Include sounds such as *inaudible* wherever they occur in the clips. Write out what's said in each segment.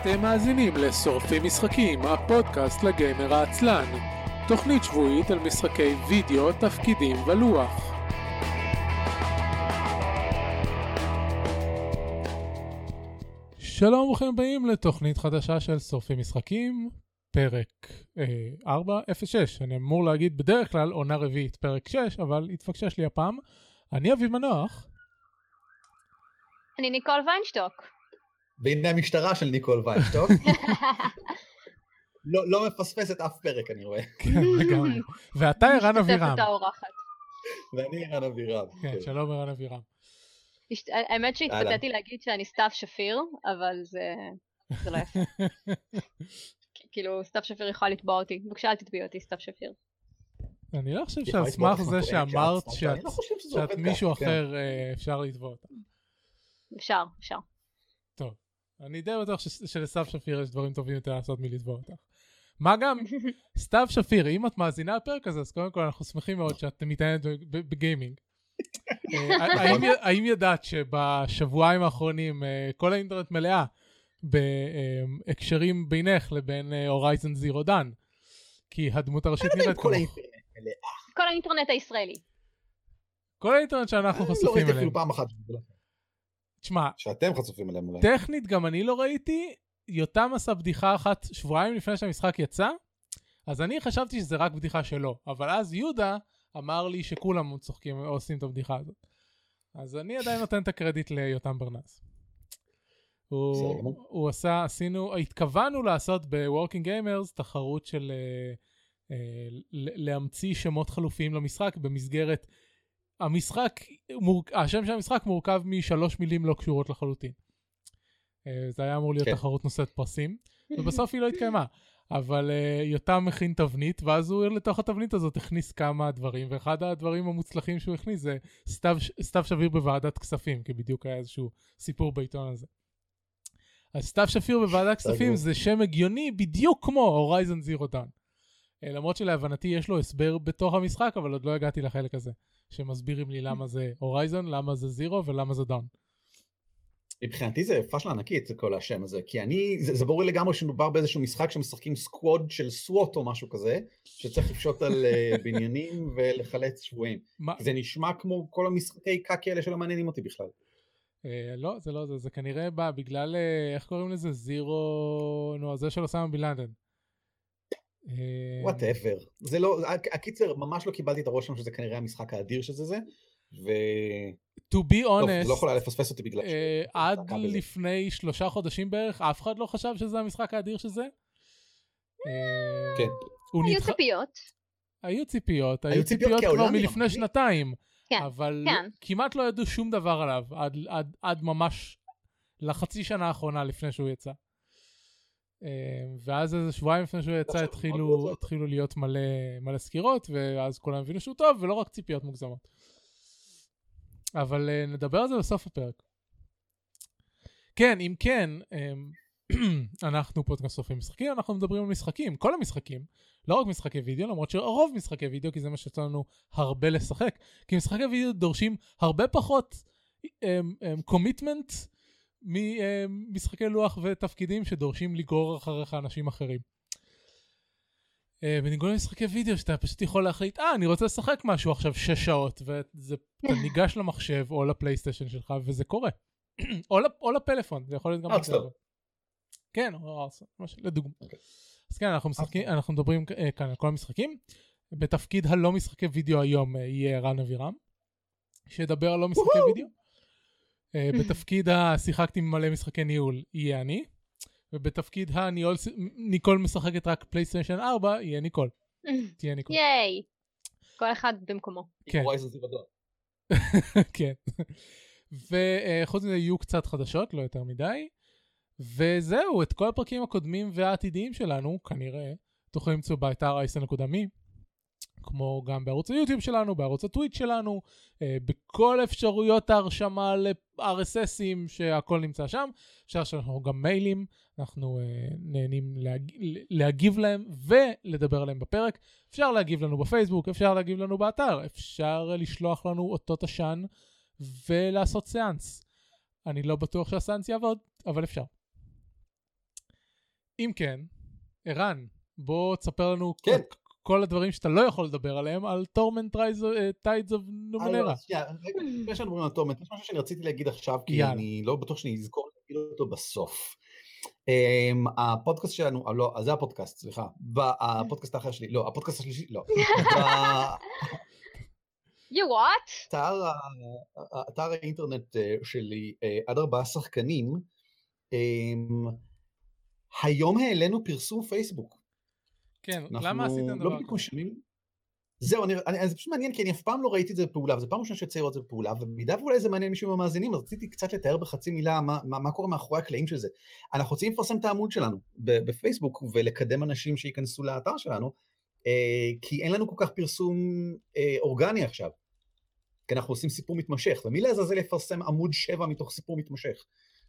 אתם מאזינים לשורפים משחקים, הפודקאסט לגיימר העצלן. תוכנית שבועית על משחקי וידאו, תפקידים ולוח. שלום וברוכים הבאים לתוכנית חדשה של שורפים משחקים, פרק אה, 406. אני אמור להגיד בדרך כלל עונה רביעית, פרק 6, אבל התפקשש לי הפעם. אני אביב מנוח. אני ניקול ויינשטוק. והנה המשטרה של ניקול ויינשטוק. לא, לא מפספסת אף פרק אני רואה. כן, לגמרי. ואתה ערן אבירם. משתתפת האורחת. ואני ערן אבירם. כן, שלום ערן אבירם. השת- האמת שהתפתיתי להגיד שאני סתיו שפיר, אבל זה זה לא יפה. *laughs* כאילו, סתיו שפיר יכולה לתבוע אותי. בבקשה, אל תתביעי אותי, סתיו שפיר. אני לא חושב שעל סמך זה שאמרת שאת- לא מישהו כן. אחר אה, אפשר לתבוע אותה. אפשר, אפשר. אני די בטוח שלסתיו שפיר יש דברים טובים יותר לעשות מלתבוע אותך. מה גם, *laughs* סתיו שפיר, אם את מאזינה לפרק הזה, אז קודם כל אנחנו שמחים מאוד שאת מתעניינת בגיימינג. *laughs* אה, האם ידעת שבשבועיים האחרונים אה, כל האינטרנט מלאה בהקשרים בינך לבין הורייזן זירו דן? כי הדמות הראשית נראית כל כמוך. כל האינטרנט הישראלי. כל האינטרנט שאנחנו לא חשופים אליהם. תשמע, שאתם חשופים אליהם אולי. טכנית גם אני לא ראיתי, יותם עשה בדיחה אחת שבועיים לפני שהמשחק יצא, אז אני חשבתי שזה רק בדיחה שלו, אבל אז יהודה אמר לי שכולם צוחקים או עושים את הבדיחה הזאת. אז אני עדיין נותן את הקרדיט ליותם ברנס. הוא. הוא עשה, עשינו, התכוונו לעשות ב-Working Gamers תחרות של אה, אה, להמציא שמות חלופיים למשחק במסגרת המשחק, מור... השם של המשחק מורכב משלוש מילים לא קשורות לחלוטין. אה, זה היה אמור להיות כן. תחרות נושאת פרסים, ובסוף היא לא התקיימה. אבל uh, יותם הכין תבנית, ואז הוא לתוך התבנית הזאת הכניס כמה דברים, ואחד הדברים המוצלחים שהוא הכניס זה סתיו, סתיו שביר בוועדת כספים, כי בדיוק היה איזשהו סיפור בעיתון הזה. אז סתיו שפיר בוועדת כספים. זה שם הגיוני בדיוק כמו הורייזן זירו דן. למרות שלהבנתי יש לו הסבר בתוך המשחק, אבל עוד לא הגעתי לחלק הזה, שמסבירים לי למה זה הורייזן, למה זה זירו ולמה זה דן. מבחינתי זה פאשלה ענקית כל השם הזה כי אני זה, זה ברור לי לגמרי שמדובר באיזשהו משחק שמשחקים סקווד של סוואט או משהו כזה שצריך לפשוט על אה, *laughs* בניינים ולחלץ שבויים זה נשמע כמו כל המשחקי קקי האלה שלא מעניינים אותי בכלל. אה, לא, זה לא זה, זה כנראה בא בגלל, אה, איך קוראים לזה? זירו, נו, זה של אוסמה בן לאדן. אה, וואטאבר זה לא הק- הקיצר ממש לא קיבלתי את הרושם שזה כנראה המשחק האדיר שזה זה. ו... To be טוב, honest, זה לא יכולה לפספס אותי בגלל אה, ש- עד משחקה בזה. לפני שלושה חודשים בערך, אף אחד לא חשב שזה המשחק האדיר שזה. אה, כן. היו ציפיות. היו ציפיות, היו ציפיות כבר מלפני שנתיים, כן, אבל כן. כמעט לא ידעו שום דבר עליו עד, עד, עד ממש לחצי שנה האחרונה לפני שהוא יצא. אה, ואז איזה שבועיים לפני שהוא יצא התחילו. התחילו להיות מלא, מלא סקירות, ואז כולם הבינו שהוא טוב, ולא רק ציפיות מוגזמות. אבל אה, נדבר על זה בסוף הפרק. כן, אם כן, אמ, *clears throat* אנחנו פודקאסט סופרים משחקים, אנחנו מדברים על משחקים, כל המשחקים, לא רק משחקי וידאו, למרות שרוב משחקי וידאו, כי זה מה שיוצא לנו הרבה לשחק, כי משחקי וידאו דורשים הרבה פחות commitment ממשחקי לוח ותפקידים שדורשים לגרור אחריך אנשים אחרים. אה, בניגוד למשחקי וידאו שאתה פשוט יכול להחליט, אה, אני רוצה לשחק משהו עכשיו שש שעות, ואתה *laughs* ניגש למחשב או לפלייסטיישן שלך, וזה קורה. *clears throat* או, לפ- או לפלאפון, זה יכול להיות גם... ארסטור. בטלפון. כן, או ארסטור, משהו, לדוגמה. אוקיי. אז כן, אנחנו משחקים. אנחנו מדברים אה, כאן על כל המשחקים. בתפקיד הלא משחקי וידאו היום אה, יהיה רן אבירם, שידבר על לא משחקי. וידאו. אה, *laughs* בתפקיד השיחקתי מלא משחקי ניהול יהיה אני, ובתפקיד הניהול ניקול משחקת רק פלייסטיישן 4 יהיה ניקול. *laughs* תהיה ניקול. ייי. כל אחד במקומו. כן. *laughs* כן. וחוץ מזה יהיו קצת חדשות, לא יותר מדי. וזהו, את כל הפרקים הקודמים והעתידיים שלנו, כנראה, תוכלו למצוא באתר אייסן.מי, כמו גם בערוץ היוטיוב שלנו, בערוץ הטוויט שלנו, אה, בכל אפשרויות ההרשמה ל-RSSים, שהכל נמצא שם. אפשר שאנחנו גם מיילים, אנחנו אה, נהנים להג... להגיב להם ולדבר עליהם בפרק. אפשר להגיב לנו בפייסבוק, אפשר להגיב לנו באתר, אפשר לשלוח לנו אותות עשן ולעשות סיאנס. אני לא בטוח שהסיאנס יעבוד, אבל אפשר. אם כן, ערן, בוא תספר לנו כן. כל, הדברים שאתה לא יכול לדבר עליהם על Torment Tides of Numenera. לפני שאנחנו מדברים על Torment, יש משהו שאני רציתי להגיד עכשיו, כי. אני לא בטוח שאני אזכור להגיד אותו בסוף. אמ, הפודקאסט שלנו, אה, לא, זה הפודקאסט, סליחה. הפודקאסט האחר שלי, לא, הפודקאסט השלישי, לא. *laughs* You what? באתר ה- אתר האינטרנט אה, שלי, אה, עד ארבעה שחקנים, אמ, היום העלינו פרסום פייסבוק. כן, למה עשיתם לא דבר בדיוק כזה? משנים. זהו, אני, אני, זה פשוט מעניין, כי אני אף פעם לא ראיתי את זה בפעולה, וזו פעם ראשונה שיוצא לראות את זה בפעולה, ובמידה ואולי זה מעניין מישהו מהמאזינים, אז רציתי קצת לתאר בחצי מילה מה, מה, מה קורה מאחורי הקלעים של זה. אנחנו רוצים לפרסם את העמוד שלנו בפייסבוק, ולקדם אנשים שייכנסו לאתר שלנו, אה, כי אין לנו כל כך פרסום אה, אורגני עכשיו. כי אנחנו עושים סיפור מתמשך, ומי לעזאזל יפרסם עמוד שבע מתוך סיפור מתמשך?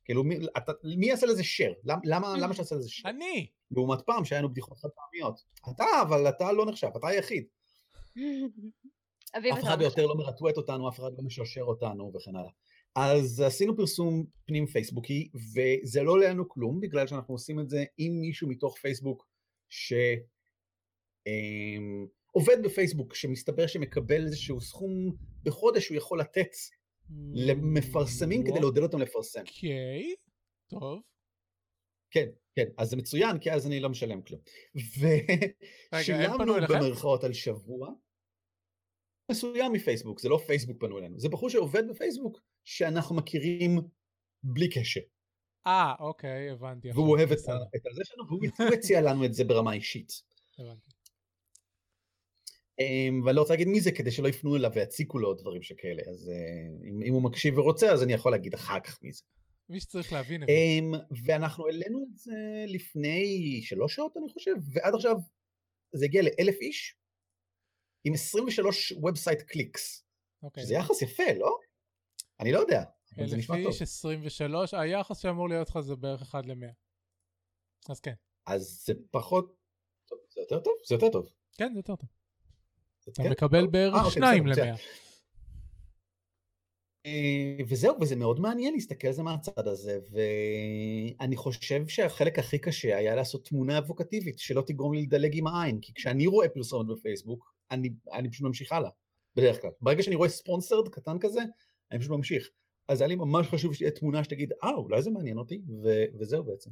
כאילו, מי, אתה, מי יעשה לזה share? למה, למה, למה שתעשה לזה share? אני! לעומת פעם שהיה לנו בדיחות חד פעמיות. אתה, אבל אתה לא נחשב, אתה היחיד. *laughs* אף אחד לא יותר לא מרטווט אותנו, אף אחד לא משרשר אותנו וכן הלאה. אז עשינו פרסום פנים פייסבוקי, וזה לא עולה לנו כלום, בגלל שאנחנו עושים את זה עם מישהו מתוך פייסבוק שעובד בפייסבוק, שמסתבר שמקבל איזשהו סכום בחודש שהוא יכול לתת למפרסמים כדי לעודד אותם לפרסם. אוקיי, טוב. כן, כן, אז זה מצוין, כי אז אני לא משלם כלום. ושילמנו? במרכאות על שבוע מסוים מפייסבוק, זה לא פייסבוק פנו אלינו, זה בחור שעובד בפייסבוק שאנחנו מכירים בלי קשר. אה, אוקיי, הבנתי. והוא אוהב את את הזה שלנו, והוא הוא הציע לנו את זה ברמה אישית. הבנתי. אמ, ואני לא רוצה להגיד מי זה כדי שלא יפנו אליו ויציקו לו דברים שכאלה, אז אה, אם אם הוא מקשיב ורוצה אז אני יכול להגיד אחר כך מי זה. מי שצריך להבין. אמ, ואנחנו העלינו את זה לפני שלוש שעות אני חושב, ועד עכשיו זה הגיע לאלף איש, עם 23 website clicks, אוקיי. שזה יחס יפה, לא? אני לא יודע, אבל זה אלף נשמע טוב. איש, 23, היחס שאמור להיות לך זה בערך 1 ל-100. אז כן. אז זה פחות, טוב, זה יותר טוב? זה יותר טוב. כן, זה יותר טוב. אתה כן? מקבל טוב. בערך אה, אוקיי, 2 בסדר, מצוין. ל-100. אה, וזהו, וזה מאוד מעניין להסתכל על זה מהצד הזה, ואני חושב שהחלק הכי קשה היה לעשות תמונה אבוקטיבית, שלא תגרום לי לדלג עם העין, כי כשאני רואה פרסומת בפייסבוק, אני, אני פשוט ממשיך הלאה, בדרך כלל. ברגע שאני רואה ספונסרד קטן כזה, אני פשוט ממשיך. אז היה לי ממש חשוב שתהיה תמונה שתגיד, אה, אולי זה מעניין אותי, ו- וזהו בעצם.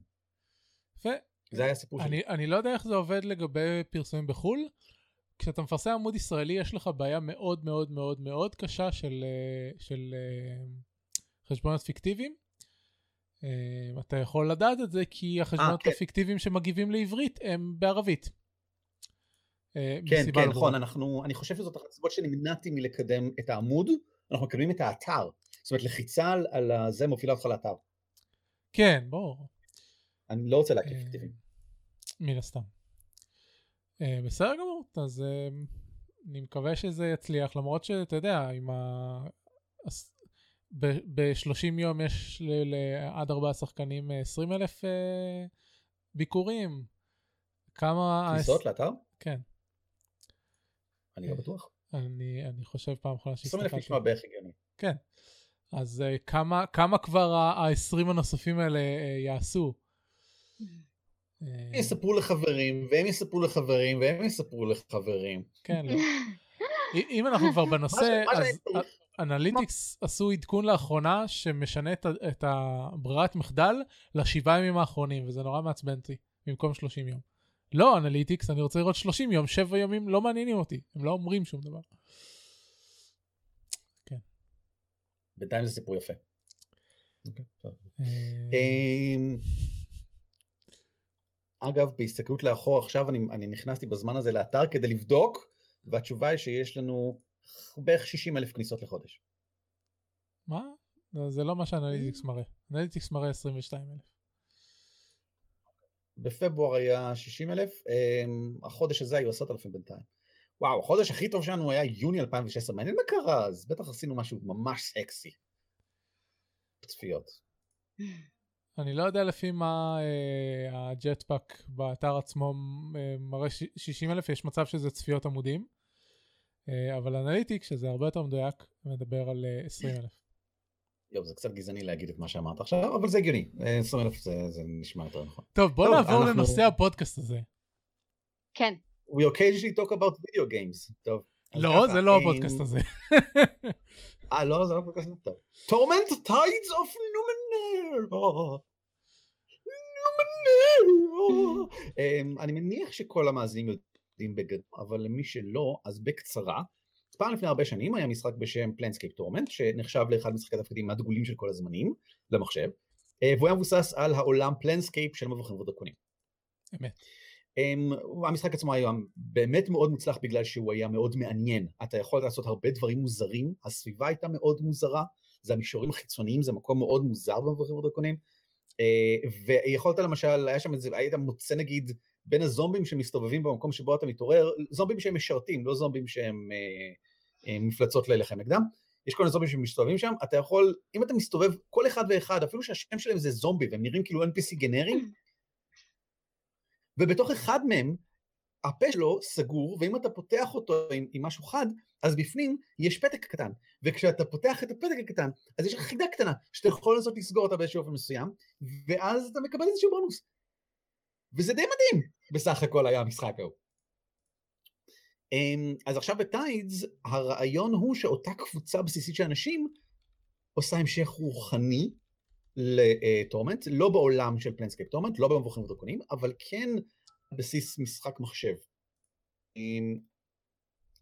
יפה. זה היה הסיפור שלי. אני לא יודע איך זה עובד לגבי פרסומים בחו"ל. כשאתה מפרסם עמוד ישראלי יש לך בעיה מאוד מאוד מאוד מאוד קשה של, אה, של אה, חשבונות פיקטיביים. אה, אתה יכול לדעת את זה כי החשבונות כן. הפיקטיביים שמגיבים לעברית הם בערבית. כן, כן. נכון, אנחנו, אני חושב שזאת אחת הסיבות שנמנעתי מלקדם את העמוד, אנחנו מקדמים את האתר. זאת אומרת, לחיצה על, הזה מובילה אותך לאתר. כן, ברור. אני לא רוצה להקים פיקטיביים. מן הסתם. אה, בסדר גמור, אז אה, אני מקווה שזה יצליח, למרות שאתה יודע, עם ה... ב-30 יום יש ל- ל- עד ארבעה שחקנים 20 אלף ביקורים. כמה... כניסות לאתר? כן, אני לא אה, בטוח. אני, אני חושב פעם אחרונה 20 אלף שהסתכלתי. נשמע בערך הגיוני. כן. אז אה, כמה, כמה כבר ה-20 הנוספים האלה אה, יעשו? אה, הם יספרו לחברים, והם יספרו לחברים, והם יספרו לחברים. כן, *laughs* לא. אם- אנחנו כבר בנושא, אז Analytics עשו עדכון לאחרונה שמשנה את הברירת מחדל לשבעה ימים האחרונים, וזה נורא מעצבן אותי, במקום 30 יום. לא Analytics, אני רוצה לראות 30 יום, 7 ימים לא מעניינים אותי, הם לא אומרים שום דבר. בינתיים זה סיפור יפה. אוקיי, טוב. אה, אמ, אגב, בהסתכלות לאחור עכשיו, אני, אני נכנסתי בזמן הזה לאתר כדי לבדוק, והתשובה היא שיש לנו בערך 60 אלף כניסות לחודש. מה? לא, זה לא מה ש Analytics מראה. Analytics מראה 22 אלף. בפברואר היה 60 אלף, החודש הזה היו 10 אלפים בינתיים. וואו, החודש הכי טוב שלנו היה יוני 2016, מעניין מה קרה, אז בטח עשינו משהו ממש סקסי. צפיות. אני לא יודע לפי מה אה, ה Jetpack באתר עצמו אה, מראה 60 אלף, יש מצב שזה צפיות עמודים, אה, אבל Analytics, שזה הרבה יותר מדויק, מדבר על אה, 20 אלף. yup, זה קצת גזעני להגיד את מה שאמרת עכשיו, אבל זה הגיוני. 20 אלף זה, זה נשמע יותר נכון. טוב, בוא טוב, נעבור אנחנו- לנושא הפודקאסט הזה. כן. We occasionally talk about video games. טוב. לא, ככה, זה לא אה, הפודקאסט הזה. אה, לא, זה לא פודקאסט טוב. Torment Tides of Numenera. אמ, אני מניח שכל המאזינים יודעים בגדול, אבל למי שלא, אז בקצרה. פעם לפני הרבה שנים היה משחק בשם Planescape Torment, שנחשב לאחד משחקי התפקידים הדגולים של כל הזמנים, למחשב, אה, והוא היה מבוסס על העולם Planescape של מבוכים ודרקונים. אמת. Um, המשחק עצמו היה באמת מאוד מוצלח בגלל שהוא היה מאוד מעניין. אתה יכול לעשות הרבה דברים מוזרים, הסביבה הייתה מאוד מוזרה, זה המישורים החיצוניים, זה מקום מאוד מוזר במבוכים ודרקונים. Uh, ויכולת למשל, היה שם איזה, היית מוצא נגיד בין הזומבים שמסתובבים במקום שבו אתה מתעורר, זומבים שהם משרתים, לא זומבים שהם uh, uh, מפלצות להילחם נגדם. יש כל מיני זומבים שמסתובבים שם, אתה יכול, אם אתה מסתובב, כל אחד ואחד, אפילו שהשם שלהם זה זומבי, והם נראים כאילו NPC גנריים, ובתוך אחד מהם, הפה שלו סגור, ואם אתה פותח אותו עם, עם משהו חד, אז בפנים יש פתק קטן. וכשאתה פותח את הפתק הקטן, אז יש לך חידה קטנה, שאתה יכול לנסות לסגור אותה באיזשהו אופן מסוים, ואז אתה מקבל איזשהו בונוס. וזה די מדהים, בסך הכל היה המשחק ההוא. אמ, אז עכשיו ב Tides, הרעיון הוא שאותה קבוצה בסיסית של אנשים עושה המשך רוחני ל Torment, לא בעולם של Planescape Torment, לא במבוכים ודרקונים, אבל כן בסיס משחק מחשב. אמ,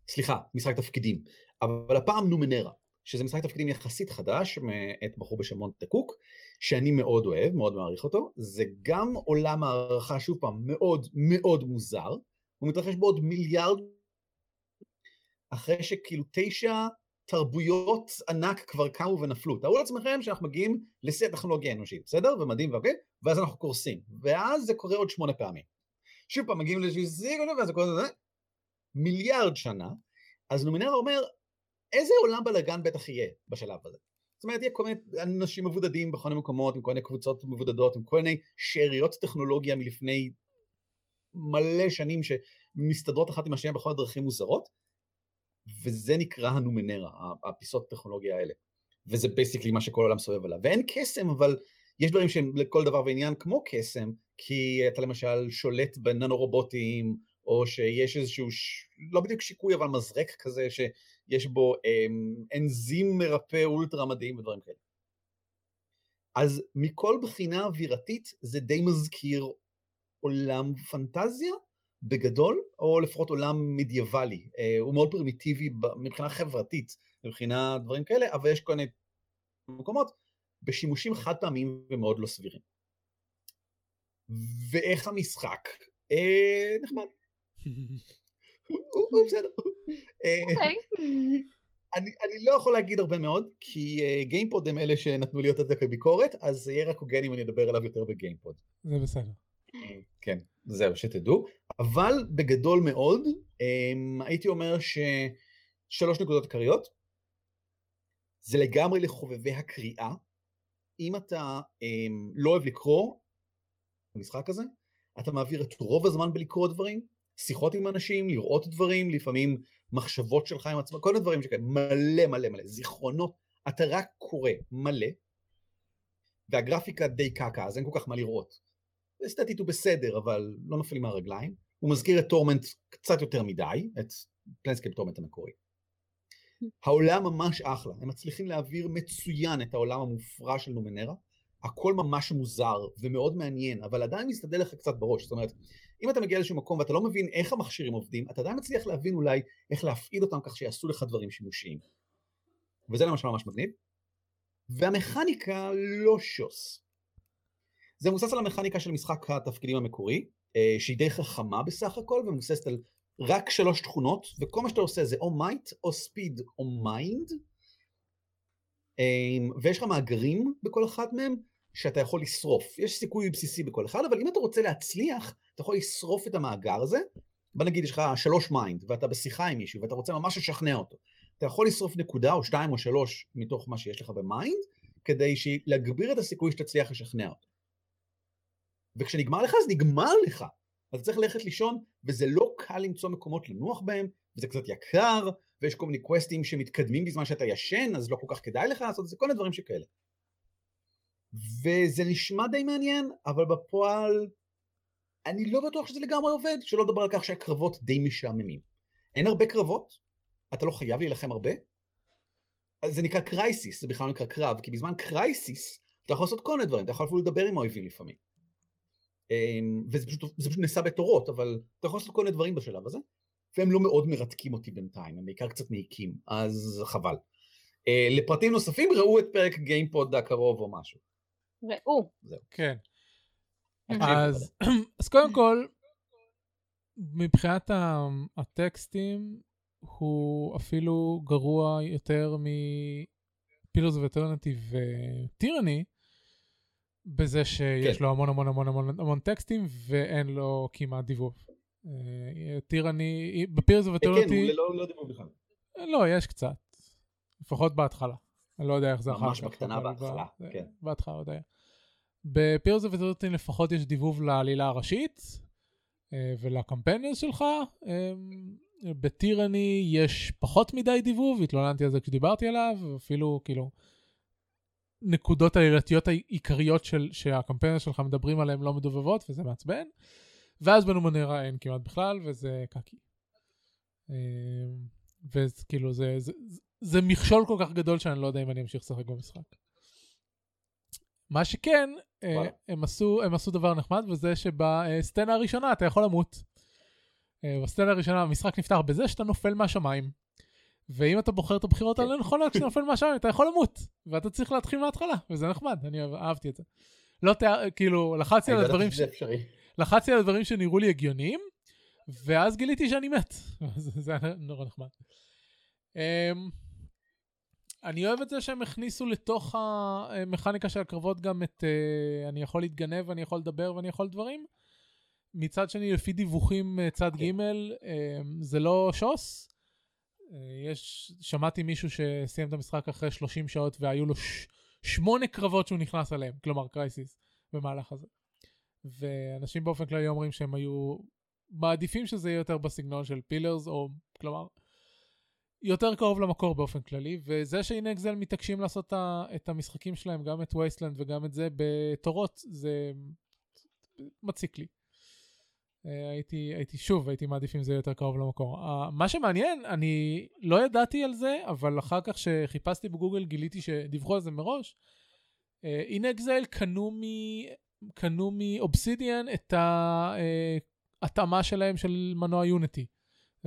סליחה, משחק תפקידים, אבל הפעם Numenera, שזה משחק תפקידים יחסית חדש, מאת בחור בשם מונטה קוק, שאני מאוד אוהב, מאוד מעריך אותו, זה גם עולם הערכה, שוב פעם, מאוד מאוד מוזר, הוא מתרחש בעוד מיליארד, אחרי שכאילו תשע תרבויות ענק כבר קמו ונפלו. תארו לעצמכם שאנחנו מגיעים לשיא הטכנולוגיה האנושית, בסדר? ומדהים והכל, ואז אנחנו קורסים. ואז זה קורה עוד שמונה פעמים. שוב פעם, מגיעים לאיזשהו שיא, ואז זה קורה, מיליארד שנה, אז נומינרה אומר, איזה עולם בלאגן בטח יהיה בשלב הזה. זאת אומרת, יהיה כל מיני אנשים מבודדים בכל מיני מקומות, עם כל מיני קבוצות מבודדות, עם כל מיני שאריות טכנולוגיה מלפני מלא שנים שמסתדרות אחת עם השנייה בכל מיני דרכים מוזרות, וזה נקרא ה Numenera, הפיסות טכנולוגיה האלה. וזה basically מה שכל העולם סובב עליו. ואין קסם, אבל יש דברים שהם לכל דבר ועניין כמו קסם, כי אתה למשל שולט בננו רובוטים, או שיש איזשהו, ש... לא בדיוק שיקוי, אבל מזרק כזה, שיש בו אמ, אנזים מרפא אולטרה מדהים ודברים כאלה. אז מכל בחינה אווירתית זה די מזכיר עולם פנטזיה בגדול, או לפחות עולם מדיאבלי. אה, הוא מאוד פרימיטיבי מבחינה חברתית, מבחינה דברים כאלה, אבל יש כל מיני מקומות בשימושים חד פעמיים ומאוד לא סבירים. ואיך המשחק? אה, נחמד. *laughs* הוא בסדר. אה, אוקיי. אני, אני לא יכול להגיד הרבה מאוד, כי uh, גיימפוד הם אלה שנתנו לי יותר כביקורת, אז זה יהיה רק הוגן אם אני אדבר עליו יותר בגיימפוד. זה בסדר. כן, זהו, שתדעו. אבל בגדול מאוד, um, הייתי אומר ששלוש נקודות עיקריות. זה לגמרי לחובבי הקריאה. אם אתה um, לא אוהב לקרוא במשחק הזה, אתה מעביר את רוב הזמן בלקרוא דברים, שיחות עם אנשים, לראות דברים, לפעמים מחשבות שלך עם עצמך, כל מיני דברים שכאלה, מלא מלא מלא, זיכרונות, אתה רק קורא מלא, והגרפיקה די קקה, אז אין כל כך מה לראות. אסתטית הוא בסדר, אבל לא נופלים מהרגליים. הוא מזכיר את Torment קצת יותר מדי, את Planescape Torment המקורי. העולם ממש אחלה, הם מצליחים להעביר מצוין את העולם המופרע של Numenera, הכל ממש מוזר ומאוד מעניין, אבל עדיין מסתדר לך קצת בראש, זאת אומרת, אם אתה מגיע לאיזשהו מקום ואתה לא מבין איך המכשירים עובדים, אתה עדיין מצליח להבין אולי איך להפעיל אותם כך שיעשו לך דברים שימושיים. וזה למשל ממש מגניב. והמכניקה לא שוס. זה מבוסס על המכניקה של משחק התפקידים המקורי, שהיא די חכמה בסך הכל, ומבוססת על רק שלוש תכונות, וכל מה שאתה עושה זה או might, או speed, או mind, ויש לך מאגרים בכל אחד מהם, שאתה יכול לשרוף. יש סיכוי בסיסי בכל אחד, אבל אם אתה רוצה להצליח, אתה יכול לשרוף את המאגר הזה. בוא נגיד יש לך שלוש mind, ואתה בשיחה עם מישהו, ואתה רוצה ממש לשכנע אותו. אתה יכול לשרוף נקודה או שתיים או שלוש מתוך מה שיש לך ב mind, כדי להגביר את הסיכוי שתצליח לשכנע אותו. וכשנגמר לך, אז נגמר לך. אז צריך ללכת לישון, וזה לא קל למצוא מקומות לנוח בהם, וזה קצת יקר, ויש כל מיני קווסטים שמתקדמים בזמן שאתה ישן, אז לא כל כך כדאי לך לעשות את זה, כל מיני דברים שכאלה. וזה נשמע די מעניין, אבל בפועל אני לא בטוח שזה לגמרי עובד, שלא לדבר על כך שהקרבות די משעממים. אין הרבה קרבות, אתה לא חייב להילחם הרבה. זה נקרא קרייסיס, זה בכלל נקרא קרב, כי בזמן קרייסיס אתה יכול לעשות כל מיני דברים, אתה יכול אפילו לדבר עם האויבים לפעמים. אמ, וזה פשוט, פשוט נעשה בתורות, אבל אתה יכול לעשות כל מיני דברים בשלב הזה, והם לא מאוד מרתקים אותי בינתיים, הם בעיקר קצת מעיקים, אז חבל. אה, לפרטים נוספים ראו את פרק גיימפוד הקרוב או משהו. ראו. זהו. כן. אז, *clears throat* אז קודם כל, מבחינת הטקסטים, הוא אפילו גרוע יותר מפילוס ואטרנטי וטירני, בזה שיש כן. לו המון המון המון המון המון טקסטים ואין לו כמעט דיבוב. אה, טירני, בפילוס ואטרנטי... כן, הוא ללא לא דיבוב בכלל. לא, יש קצת. לפחות בהתחלה. אני לא יודע איך זה אחר כך. ממש בקטנה בהתחלה, כן. בהתחלה עוד היה. ב Pillars of Eternity לפחות יש דיבוב לעלילה הראשית אה, ול companions שלך. אה, ב Tyranny יש פחות מדי דיבוב, התלוננתי על זה כשדיברתי עליו, אפילו כאילו נקודות העלילתיות העיקריות של, שה companions שלך מדברים עליהן לא מדובבות וזה מעצבן. ואז ב Numenera אין כמעט בכלל וזה קקי. אה, וכאילו זה, זה, זה מכשול כל כך גדול שאני לא יודע אם אני אמשיך לשחק במשחק. מה שכן, אה, הם עשו, הם עשו דבר נחמד, וזה שבסצנה הראשונה אתה יכול למות. אה, בסצנה הראשונה המשחק נפתח בזה שאתה נופל מהשמיים. ואם אתה בוחר את הבחירות האלה נכונות כשאתה נופל מהשמיים, אתה יכול למות. ואתה צריך להתחיל מההתחלה, וזה נחמד, אני אהבתי את זה. לא תיאר, כאילו, לחצתי על הדברים ש... לחצתי על הדברים שנראו לי הגיוניים, ואז גיליתי שאני מת. *laughs* זה היה נורא נחמד. אני אוהב את זה שהם הכניסו לתוך המכניקה של הקרבות גם את uh, אני יכול להתגנב, אני יכול לדבר ואני יכול דברים. מצד שני, לפי דיווחים uh, צד ג' uh, זה לא שוס. Uh, יש, שמעתי מישהו שסיים את המשחק אחרי 30 שעות והיו לו ש- שמונה קרבות שהוא נכנס אליהם, כלומר crises, במהלך הזה. ואנשים באופן כללי אומרים שהם היו מעדיפים שזה יהיה יותר בסגנון של Pillars, או כלומר, יותר קרוב למקור באופן כללי, וזה ש inXile מתעקשים לעשות את המשחקים שלהם, גם את Wasteland וגם את זה בתורות, זה מציק לי. אה, הייתי, הייתי שוב, הייתי מעדיף אם זה יותר קרוב למקור. אה, מה שמעניין, אני לא ידעתי על זה, אבל אחר כך שחיפשתי בגוגל גיליתי שדיווחו על זה מראש. הנה אה, inXile. קנו מאובסידיאן את ההתאמה שלהם של מנוע Unity.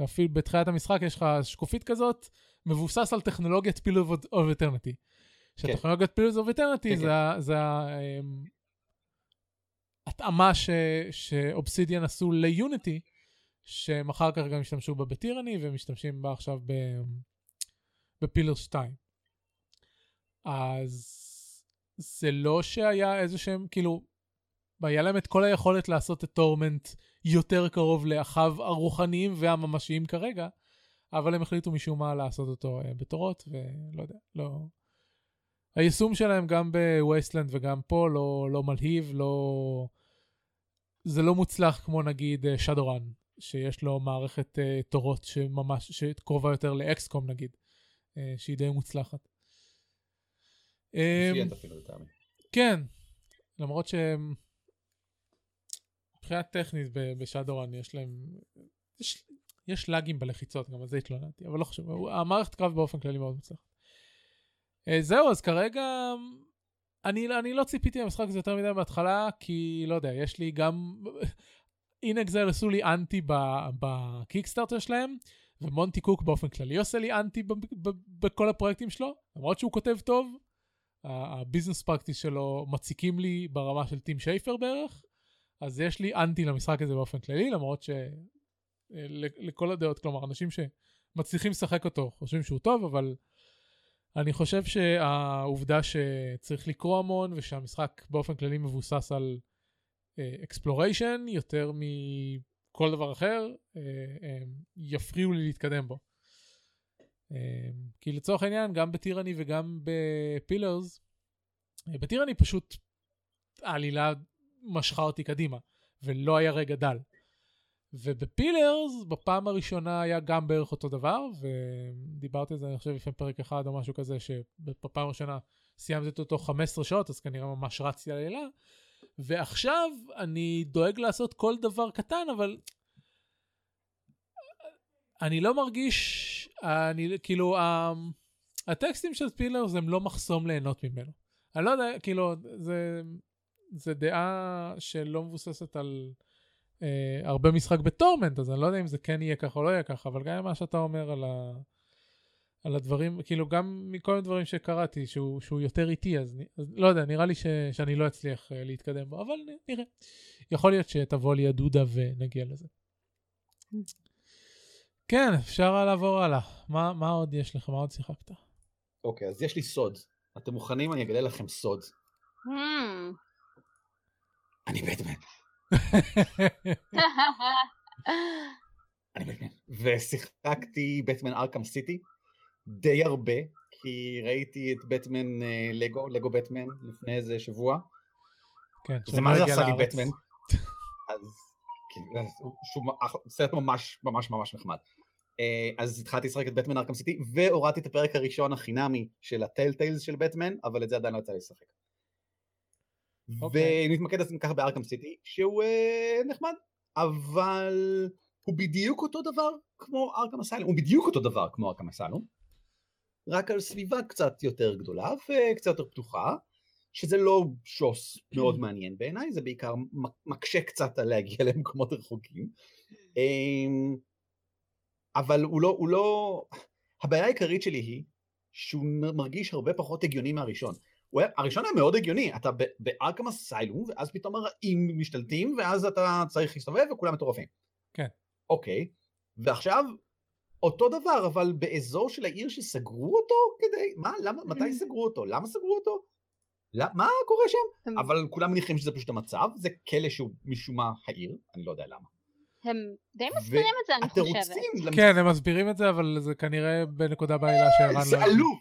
אפילו בתחילת המשחק יש לך שקופית כזאת, מבוסס על טכנולוגיית Pillars of Eternity. שטכנולוגיית Pillars of Eternity זה ההתאמה שאובסידיאן עשו ל Unity, שהם אחר כך גם השתמשו בה ב Tyranny ומשתמשים בה עכשיו ב Pillars 2. אז זה לא שהיה איזה שהם, כאילו, היה להם את כל היכולת לעשות את Torment יותר קרוב לאחיו הרוחניים והממשיים כרגע, אבל הם החליטו משום מה לעשות אותו אה, בתורות, ולא יודע, לא... היישום שלהם גם ב Wasteland וגם פה לא, לא מלהיב, לא... זה לא מוצלח כמו נגיד Shadowrun, אה, שיש לו מערכת אה, תורות שממש, שקרובה יותר ל XCOM נגיד, uh, שהיא די מוצלחת. אמ, כן, למרות שהם... מבחינה טכנית בשאדורן יש להם, יש, יש לאגים בלחיצות, גם על זה התלוננתי, אבל לא חשוב, המערכת קרב באופן כללי מאוד מוצלחת. אה, זהו, אז כרגע אני, אני לא ציפיתי למשחק הזה יותר מדי בהתחלה, כי לא יודע, יש לי גם... *laughs* אינקזל עשו לי אנטי בקיקסטארטר שלהם, ומונטי קוק באופן כללי עושה לי אנטי בכל הפרויקטים שלו, למרות שהוא כותב טוב, הביזנס פרקטיס שלו מציקים לי ברמה של טים שייפר בערך, אז יש לי אנטי למשחק הזה באופן כללי, למרות שלכל הדעות, כלומר, אנשים שמצליחים לשחק אותו חושבים שהוא טוב, אבל אני חושב שהעובדה שצריך לקרוא המון ושהמשחק באופן כללי מבוסס על אקספלוריישן uh, יותר מכל דבר אחר, אה, אמ, יפריעו לי להתקדם בו. אמ, כי לצורך העניין, גם ב Tyranny וגם ב Pillars, ב Tyranny פשוט העלילה משכה אותי קדימה, ולא היה רגע דל. וב Pillars, בפעם הראשונה היה גם בערך אותו דבר, ודיברתי על זה, אני חושב, לפני פרק אחד או משהו כזה, שבפעם הראשונה סיימתי אותו 15 שעות, אז כנראה ממש רצתי על לילה. ועכשיו אני דואג לעשות כל דבר קטן, אבל אני לא מרגיש, אני כאילו, הטקסטים של פילרס הם לא מחסום ליהנות ממנו. אני לא יודע, כאילו, זה, זה דעה שלא מבוססת על אה, הרבה משחק בטורמנט, אז אני לא יודע אם זה כן יהיה ככה או לא יהיה ככה, אבל גם מה שאתה אומר על, ה, על הדברים, כאילו, גם מכל מיני דברים שקראתי, שהוא, שהוא יותר איטי, אז, אז לא יודע, נראה לי ש, שאני לא אצליח אה, להתקדם בו, אבל נראה. יכול להיות שתבוא לי הדודה ונגיע לזה. כן, אפשר לעבור הלאה. מה, מה עוד יש לך? מה עוד שיחקת? אוקיי, אז יש לי סוד. אתם מוכנים? אני אגלה לכם סוד. Hmm. אני בטמן. אני בטמן. ושיחקתי בטמן ארכם סיטי די הרבה, כי ראיתי את בטמן לגו, לגו בטמן לפני איזה שבוע. כן, זה מה זה עשה לי בטמן. אז שהוא סרט ממש ממש ממש נחמד. אה, אז התחלתי לשחק את בטמן ארכם סיטי והורדתי את הפרק הראשון החינמי של הטייל טיילס של בטמן אבל את זה עדיין לא יצא לי לשחק. Okay. אוקיי. ונתמקד אז ככה בארכם סיטי שהוא uh, נחמד אבל הוא בדיוק אותו דבר כמו ארכם אסיילום הוא בדיוק אותו דבר כמו ארכם אסיילום רק על סביבה קצת יותר גדולה וקצת יותר פתוחה שזה לא שוס מאוד *clears throat* מעניין בעיניי זה בעיקר מקשה קצת על להגיע למקומות רחוקים. אמ, אבל הוא לא, הוא לא... הבעיה העיקרית שלי היא שהוא מרגיש הרבה פחות הגיוני מהראשון. היה, הראשון היה מאוד הגיוני, אתה בארכם אסיילום, ואז פתאום הרעים משתלטים, ואז אתה צריך להסתובב וכולם מטורפים. כן. אוקיי, ועכשיו אותו דבר, אבל באזור של העיר שסגרו אותו כדי, מה, למה, מתי סגרו אותו? למה סגרו אותו? למה, מה קורה שם? אבל כולם מניחים שזה פשוט המצב, זה כלא שהוא משום מה העיר, אני לא יודע למה. הם די מסבירים את זה, אני חושבת. כן, הם מסבירים את זה, אבל זה כנראה בנקודה בעילה שערן לא... זה עלוב.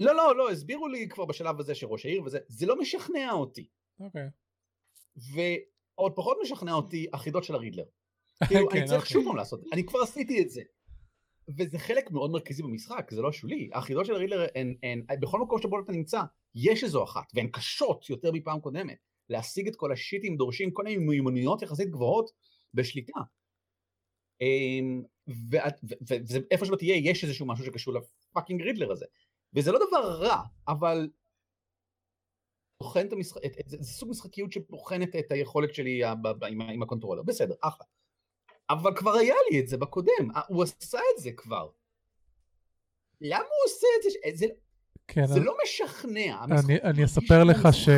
לא, לא, לא, הסבירו לי כבר בשלב הזה שראש העיר וזה, זה לא משכנע אותי. אוקיי. ועוד פחות משכנע אותי החידות של הרידלר. *laughs* כאילו, אני כן, צריך אוקיי. שוב פעם לעשות, אני כבר עשיתי את זה. וזה חלק מאוד מרכזי במשחק, זה לא שולי. החידות של הרידלר הן, הן, בכל מקום שבו אתה נמצא, יש איזו אחת, והן קשות יותר מפעם קודמת. להשיג את כל השיטים דורשים כל מיני מיומנויות יחסית גבוהות בשליטה. אמ, ואיפה שלא תהיה, יש איזשהו משהו שקשור ל fucking Riddler הזה. וזה לא דבר רע, אבל בוחן את המשחק, זה, זה סוג משחקיות שבוחנת את היכולת שלי עם, עם ה controller, בסדר, אחלה. אבל כבר היה לי את זה בקודם, הוא עשה את זה כבר. למה הוא עושה את זה? זה, כן, זה אני... לא משכנע. אני, אני אספר לך ש...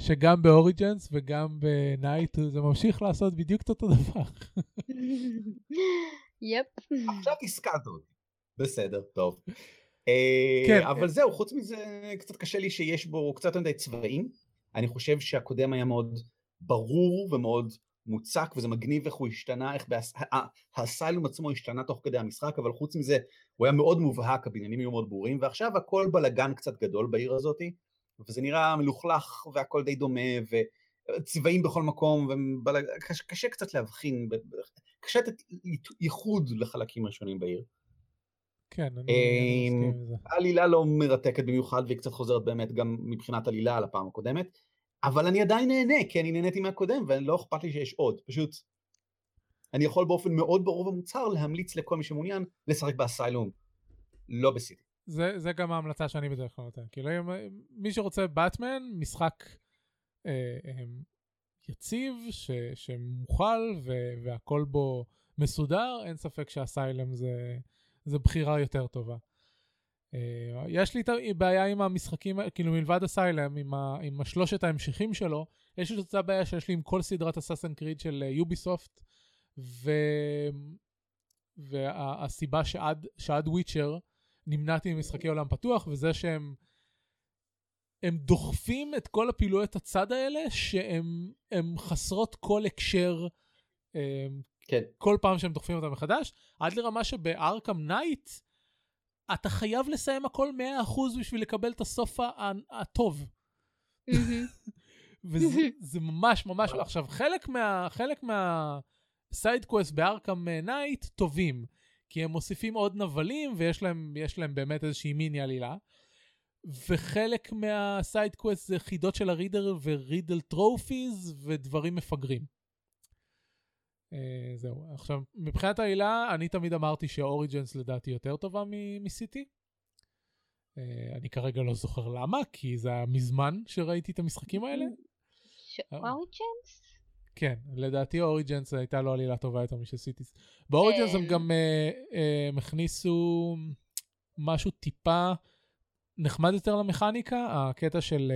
שגם ב Origins וגם ב Knight זה ממשיך לעשות בדיוק את אותו דבר. *laughs* יפ. עכשיו הזכרת אותי. בסדר, טוב. אה, כן. אבל זהו, חוץ מזה קצת קשה לי שיש בו קצת מדי צבעים. אני חושב שהקודם היה מאוד ברור ומאוד מוצק וזה מגניב איך הוא השתנה, איך הסיילום עצמו השתנה תוך כדי המשחק, אבל חוץ מזה הוא היה מאוד מובהק, הבניינים היו מאוד ברורים, ועכשיו הכל בלאגן קצת גדול בעיר הזאתי. וזה נראה מלוכלך והכל די דומה וצבעים בכל מקום וקשה קצת להבחין, קשה לתת ייחוד לחלקים ראשונים בעיר. כן, אני מסכים עם זה. העלילה לא מרתקת במיוחד והיא קצת חוזרת באמת גם מבחינת עלילה על הפעם הקודמת, אבל אני עדיין נהנה כי אני נהניתי מהקודם ולא אכפת לי שיש עוד, פשוט אני יכול באופן מאוד ברור ומוצהר להמליץ לכל מי שמעוניין לשחק באסיילום, לא בסיטי. זה, זה גם ההמלצה שאני בדרך כלל נותן. כאילו, אם, מי שרוצה באטמן, משחק אה, אה, יציב, ש, שמוכל ו, והכל בו מסודר, אין ספק שהסיילם זה, זה בחירה יותר טובה. אה, יש לי בעיה עם המשחקים, כאילו מלבד הסיילם, עם, ה, עם השלושת ההמשכים שלו, יש לי אותה בעיה שיש לי עם כל סדרת אסאסן קריד של יוביסופט, ו... והסיבה שעד, שעד וויצ'ר, נמנעתי ממשחקי עולם פתוח, וזה שהם הם דוחפים את כל הפעילויות הצד האלה, שהן חסרות כל הקשר אמ, כן. כל פעם שהם דוחפים אותם מחדש, עד לרמה שב Arkham Knight, אתה חייב לסיים הכל 100% בשביל לקבל את הסוף הטוב. וזה ממש ממש, עכשיו חלק מה... חלק מה... side quests ב Arkham Knight טובים, כי הם מוסיפים עוד נבלים ויש להם, להם באמת איזושהי מיני עלילה. וחלק מה side quests זה חידות של ה Riddler ו riddle trophies ודברים מפגרים. אה, זהו. עכשיו, מבחינת העלילה, אני תמיד אמרתי ש Origins לדעתי יותר טובה מ City. אה, אני כרגע לא זוכר למה, כי זה היה מזמן שראיתי את המשחקים האלה. Origins? כן, לדעתי Origins הייתה לו עלילה טובה יותר משל City. ב Origins הם גם הם הכניסו משהו טיפה נחמד יותר למכניקה, הקטע של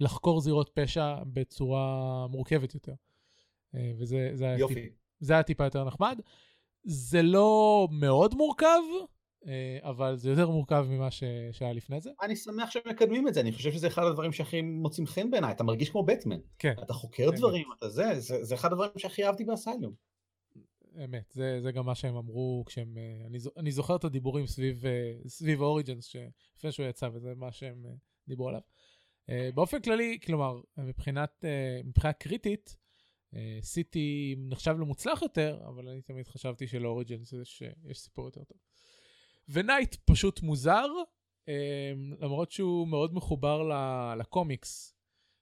לחקור זירות פשע בצורה מורכבת יותר. וזה זה היה, טיפ, זה היה טיפה יותר נחמד. זה לא מאוד מורכב, אה, אבל זה יותר מורכב ממה ש... שהיה לפני זה. אני שמח שמקדמים את זה, אני חושב שזה אחד הדברים שהכי מוצאים חן בעיניי, אתה מרגיש כמו בטמן. כן. אתה חוקר כן. דברים, אתה זה, זה, זה אחד הדברים שהכי אהבתי באסיילום. אמת, זה, זה גם מה שהם אמרו כשהם, אה, אני, אני זוכר את הדיבורים סביב, אה, סביב Origins, לפני שהוא יצא, וזה מה שהם דיברו עליו. באופן כללי, כלומר, מבחינת, מבחינה קריטית, City נחשב למוצלח יותר, אבל אני תמיד חשבתי של Origins יש, יש סיפור יותר טוב. ו Knight פשוט מוזר, אמ, למרות שהוא מאוד מחובר לקומיקס.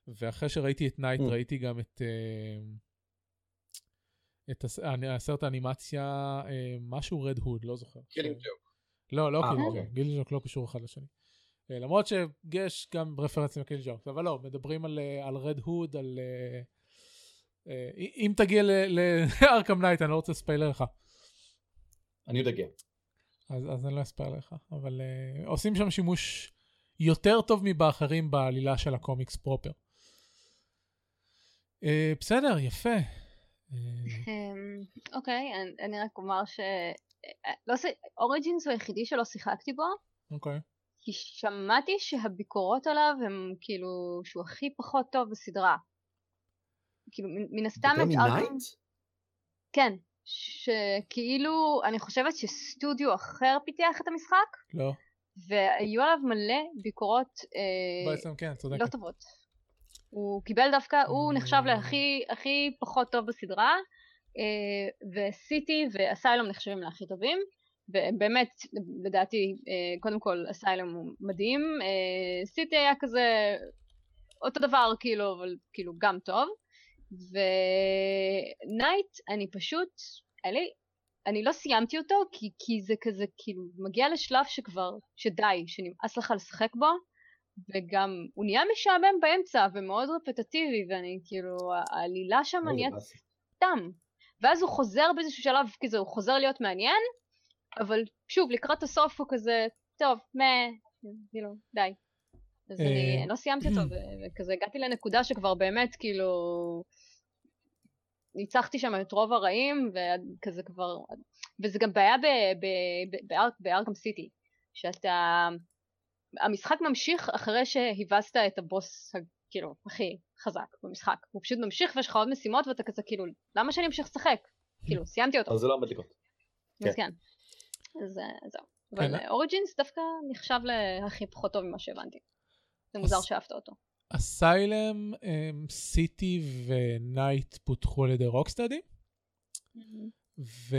ואחרי שראיתי את Knight, אמ. ראיתי גם את, אמ, את הסרט האנימציה, אמ, משהו Red Hood, לא זוכר. Killing Joke. לא, לא Killing Joke. Killing Joke לא קשור אחד לשני. אה, למרות שיש גם רפרנסים ל Killing Joke, אבל לא, מדברים על Red אה, Hood, על... אה, אם תגיע ל Arkham Knight, *laughs* אני לא רוצה לספיילר לך. אני עוד אגיע. אז, אז אני לא אספר לך, אבל uh, עושים שם שימוש יותר טוב מבאחרים בעלילה של הקומיקס proper. Uh, בסדר, יפה. אה, אמ, אוקיי, uh, okay, אני רק אומר ש... לא ש... אוריג'ינס הוא היחידי שלא שיחקתי בו. אוקיי. Okay. כי שמעתי שהביקורות עליו הם כאילו שהוא הכי פחות טוב בסדרה. כאילו מן הסתם... יותר מנייט? כן, שכאילו, אני חושבת שסטודיו אחר פיתח את המשחק. לא. והיו עליו מלא ביקורות אה, בעצם כן, צודקת. לא טובות. הוא קיבל דווקא, הוא נחשב להכי הכי פחות טוב בסדרה, אה, וסיטי ואסיילום נחשבים להכי טובים. ובאמת, לדעתי, אה, קודם כל אסיילום הוא מדהים, אה, סיטי היה כזה אותו דבר, כאילו, אבל כאילו גם טוב. ונייט, אני פשוט, אלי, אני לא סיימתי אותו כי, כי זה כזה כאילו מגיע לשלב שכבר, שדי, שנמאס לך לשחק בו וגם הוא נהיה משעמם באמצע ומאוד רפטטיבי ואני כאילו העלילה שם נהיית סתם. ואז הוא חוזר באיזשהו שלב כזה הוא חוזר להיות מעניין אבל שוב לקראת הסוף הוא כזה טוב מה כאילו די. אז אני אה, לא סיימתי אותו וכזה הגעתי לנקודה שכבר באמת כאילו ניצחתי שם את רוב הרעים, וכזה כבר... וזה גם בעיה בארקם סיטי, שאתה... המשחק ממשיך אחרי שהבסת את הבוס, כאילו, הכי חזק במשחק. הוא פשוט ממשיך ויש לך עוד משימות ואתה כזה, כאילו, למה שאני אמשיך לשחק? כאילו, סיימתי אותו. אז זה לא עומד לקרות. אז כן. אז אה, זהו. אבל אוריג'ינס דווקא נחשב להכי פחות טוב ממה שהבנתי. זה מוזר שאהבת אותו. אסיילם, סיטי ונייט פותחו על ידי רוקסטדי. ו...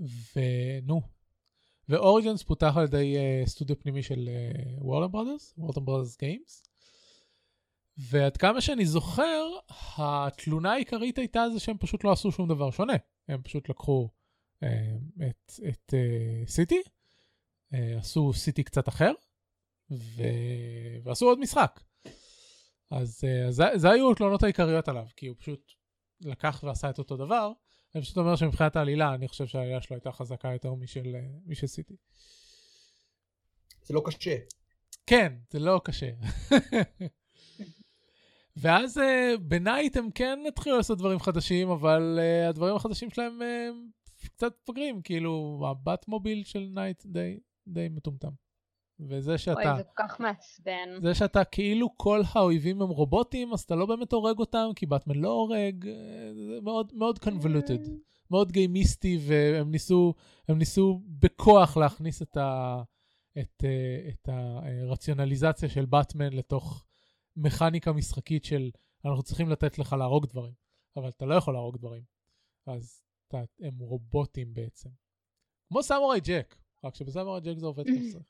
ונו. ו Origins פותח על ידי uh, סטודיו פנימי של Warner Brothers, Warner Brothers Games. ועד כמה שאני זוכר, התלונה העיקרית הייתה זה שהם פשוט לא עשו שום דבר שונה. הם פשוט לקחו uh, את, את uh, City, עשו City קצת אחר, ו... ועשו עוד משחק. אז, אה, אז זה, זה היו התלונות העיקריות עליו, כי הוא פשוט לקח ועשה את אותו דבר. אני פשוט אומר שמבחינת העלילה, אני חושב שהעלילה שלו הייתה חזקה יותר משל, אה, משל City. זה לא קשה. כן, זה לא קשה. ואז uh, ב Knight הם כן התחילו לעשות דברים חדשים, אבל uh, הדברים החדשים שלהם uh, קצת מפגרים, כאילו ה Batmobile של Knight די, די מטומטם. וזה שאתה... אוי, זה כל כך מעצבן. זה שאתה כאילו כל האויבים הם רובוטים, אז אתה לא באמת הורג אותם, כי באטמן לא הורג, זה מאוד מאוד convoluted, מאוד גיימיסטי, והם ניסו, הם ניסו בכוח להכניס את, ה, את, את הרציונליזציה של באטמן לתוך מכניקה משחקית של אנחנו צריכים לתת לך להרוג דברים. אבל אתה לא יכול להרוג דברים. אז אתה, הם רובוטים בעצם. כמו Samurai Jack, רק שב Samurai Jack זה עובד *laughs* כמו שצריך.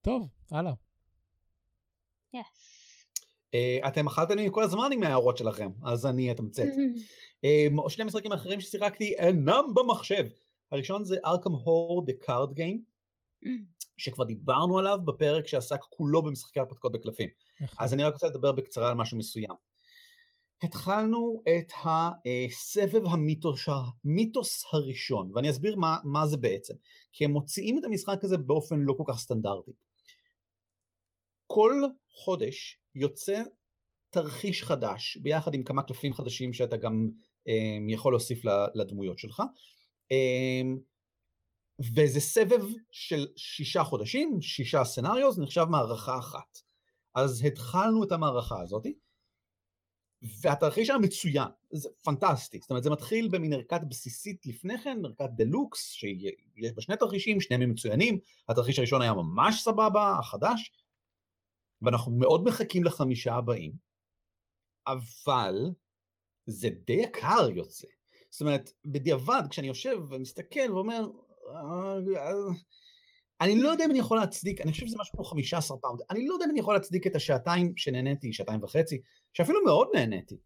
טוב, הלאה. yes. אה, אתם אכלתם לי כל הזמן עם ההערות שלכם, אז אני אתמצת. *laughs* אה, שני משחקים אחרים ששיחקתי אינם במחשב. הראשון זה Arkham Horror The Card Game, שכבר דיברנו עליו בפרק שעסק כולו במשחקי הרפתקאות בקלפים. נכון. אז אני רק רוצה לדבר בקצרה על משהו מסוים. התחלנו את הסבב המיתוס, המיתוס הראשון, ואני אסביר מה, מה זה בעצם. כי הם מוציאים את המשחק הזה באופן לא כל כך סטנדרטי. כל חודש יוצא תרחיש חדש, ביחד עם כמה קלפים חדשים שאתה גם um, יכול להוסיף לדמויות שלך. Um, וזה סבב של שישה חודשים, שישה סצנריו, זה נחשב מערכה אחת. אז התחלנו את המערכה הזאת, והתרחיש היה מצוין, זה פנטסטי, זאת אומרת זה מתחיל במין ערכת בסיסית לפני כן, ערכת דלוקס, שיש בה שני תרחישים, שניהם מצוינים, התרחיש הראשון היה ממש סבבה, החדש, ואנחנו מאוד מחכים לחמישה הבאים, אבל זה די יקר יוצא. זאת אומרת, בדיעבד, כשאני יושב ומסתכל ואומר, אה, אה, אני לא יודע אם אני יכול להצדיק, אני חושב שזה משהו כמו 15 פאונד, אני לא יודע אם אני יכול להצדיק את השעתיים שנהניתי, שעתיים וחצי, שאפילו מאוד נהניתי,